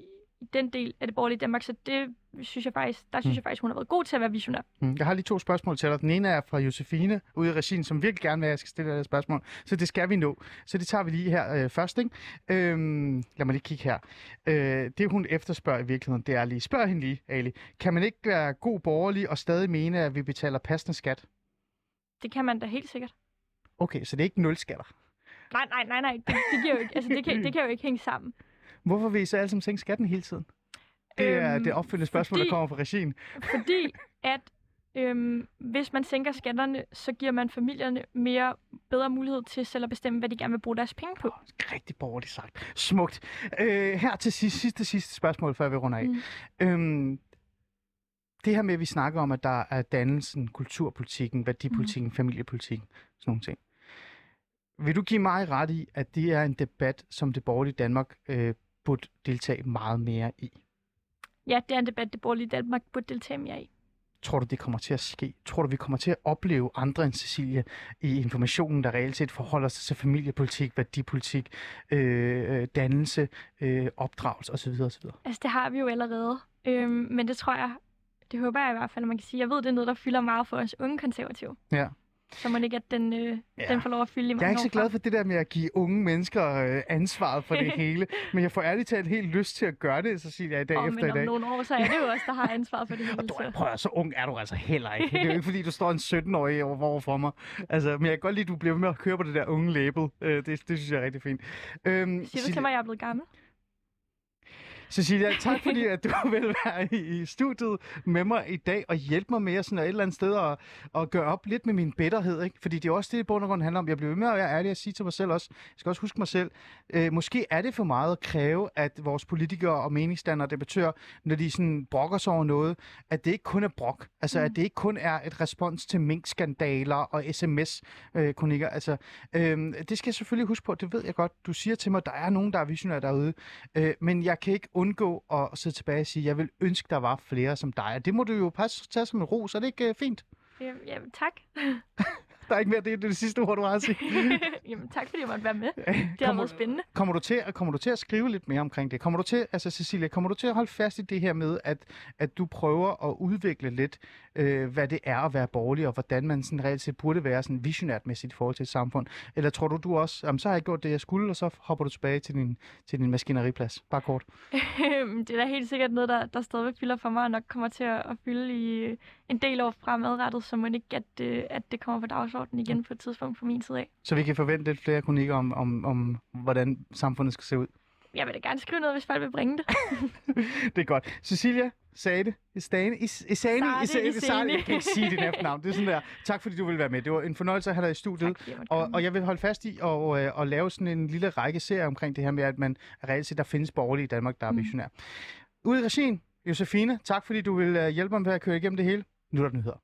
i den del af det borgerlige Danmark, så det synes jeg faktisk, der synes Mm. jeg faktisk, hun har været god til at være visionær. Mm. Jeg har lige to spørgsmål til dig. Den ene er fra Josefine ude i regien, som virkelig gerne vil, at jeg skal stille dig et spørgsmål. Så det skal vi nå. Så det tager vi lige her øh, først. Ikke? Øhm, lad mig lige kigge her. Øh, det hun efterspørger i virkeligheden, det er lige, spørg hende lige, Ali. Kan man ikke være god borgerlig og stadig mene, at vi betaler passende skat? Det kan man da helt sikkert. Okay, så det er ikke nul skatter. Nej, nej, nej, nej. Det, det, giver jo ikke, altså, det, kan, det kan jo ikke hænge sammen. Hvorfor vil I så alle sammen sænke skatten hele tiden? Det er Øhm, det opfølgende spørgsmål, der fordi- kommer fra regien. Fordi at øhm, hvis man sænker skatterne, så giver man familierne mere bedre mulighed til selv at bestemme, hvad de gerne vil bruge deres penge på. Rigtig borgerligt sagt. Smukt. Øh, her til sidst, sidste, sidste spørgsmål, før vi runder af. Mm. Øhm, det her med, at vi snakker om, at der er dannelsen, kulturpolitikken, værdipolitikken, mm. familiepolitikken, sådan nogle ting. Vil du give mig ret i, at det er en debat, som det borgerlige Danmark øh, burde deltage meget mere i? Ja, det er en debat, det borgerlige Danmark burde deltage mere i. Tror du, det kommer til at ske? Tror du, vi kommer til at opleve andre end Cecilie i informationen, der reelt set forholder sig til familiepolitik, værdipolitik, øh, øh, dannelse, øh, opdragelse osv. osv.? Altså, det har vi jo allerede. Øhm, men det tror jeg, det håber jeg i hvert fald, at man kan sige. Jeg ved, det er noget, der fylder meget for os unge konservative. Ja. Så man ikke, at den, øh, Ja. den får lov at fylde i mange Jeg er ikke så glad for det der med at give unge mennesker øh, ansvaret for det hele, men jeg får ærligt talt helt lyst til at gøre det, Cecilia, i dag Åh, efter men i om dag. nogle år, så er det jo også der har ansvaret for det hele. Og du Så. prøv at, så ung er du altså heller ikke. Det er jo ikke, fordi du står en 17-årig over for mig. Altså, men jeg kan godt lide, at du bliver med at køre på det der unge label. Øh, det, det synes jeg er rigtig fint. Øhm, Siger du til mig, at jeg er blevet gammel? Cecilia, tak fordi at du vil være i, i studiet med mig i dag og hjælpe mig med sådan et eller andet sted at, at gøre op lidt med min bitterhed. Ikke? Fordi det er også det, i bund og grund handler om. Jeg bliver ved med at være ærlig og sige til mig selv også, jeg skal også huske mig selv, øh, måske er det for meget at kræve, at vores politikere og meningsdannere og debattører, når de sådan brokker sig over noget, at det ikke kun er brok. Altså, mm. at det ikke kun er et respons til minkskandaler og sms-kronikker. altså, øh, det skal jeg selvfølgelig huske på. Det ved jeg godt. Du siger til mig, at der er nogen, der er visionære derude. Øh, men jeg kan ikke undgå at sidde tilbage og sige, jeg vil ønske, der var flere som dig. Og det må du jo passe tage som en ros. Er det ikke øh, fint? Jamen, jamen tak. Der er ikke mere, det er det sidste ord, du har at sige. jamen, tak fordi jeg måtte være med. Det har Kommer- været spændende. Kommer du, til, kommer du til at skrive lidt mere omkring det? Kommer du til, altså Cecilia, kommer du til at holde fast i det her med, at, at du prøver at udvikle lidt, øh, hvad det er at være borgerlig, og hvordan man sådan reelt set burde være sådan visionærtmæssigt i forhold til et samfund? Eller tror du, du også, jamen, så har jeg gjort det, jeg skulle, og så hopper du tilbage til din, til din maskineriplads? Bare kort. Det er da helt sikkert noget, der, der stadigvæk fylder for mig, og nok kommer til at, at fylde i en del år fremadrettet, så må ikke, at, øh, at det kommer på dagsordenen igen på et tidspunkt fra min side af. Så vi kan forvente lidt flere kronikker om, om, om hvordan samfundet skal se ud. Jeg vil da gerne skrive noget, hvis folk vil bringe det. Det er godt. Cecilia sagde det. Isane, Is, Isane, Sarte Isane. Jeg kan ikke sige dit efternavn. Det er sådan der. Tak fordi du ville være med. Det var en fornøjelse at have dig i studiet. Tak, Og, og jeg vil holde fast i at, øh, at lave sådan en lille række serier omkring det her med, at man reelt set, der findes borgerlige i Danmark, der er Mm. visionær. Ude i regien, Josefine, tak fordi du vil øh, hjælpe mig med at køre igennem det hele. Nu er der nyheder.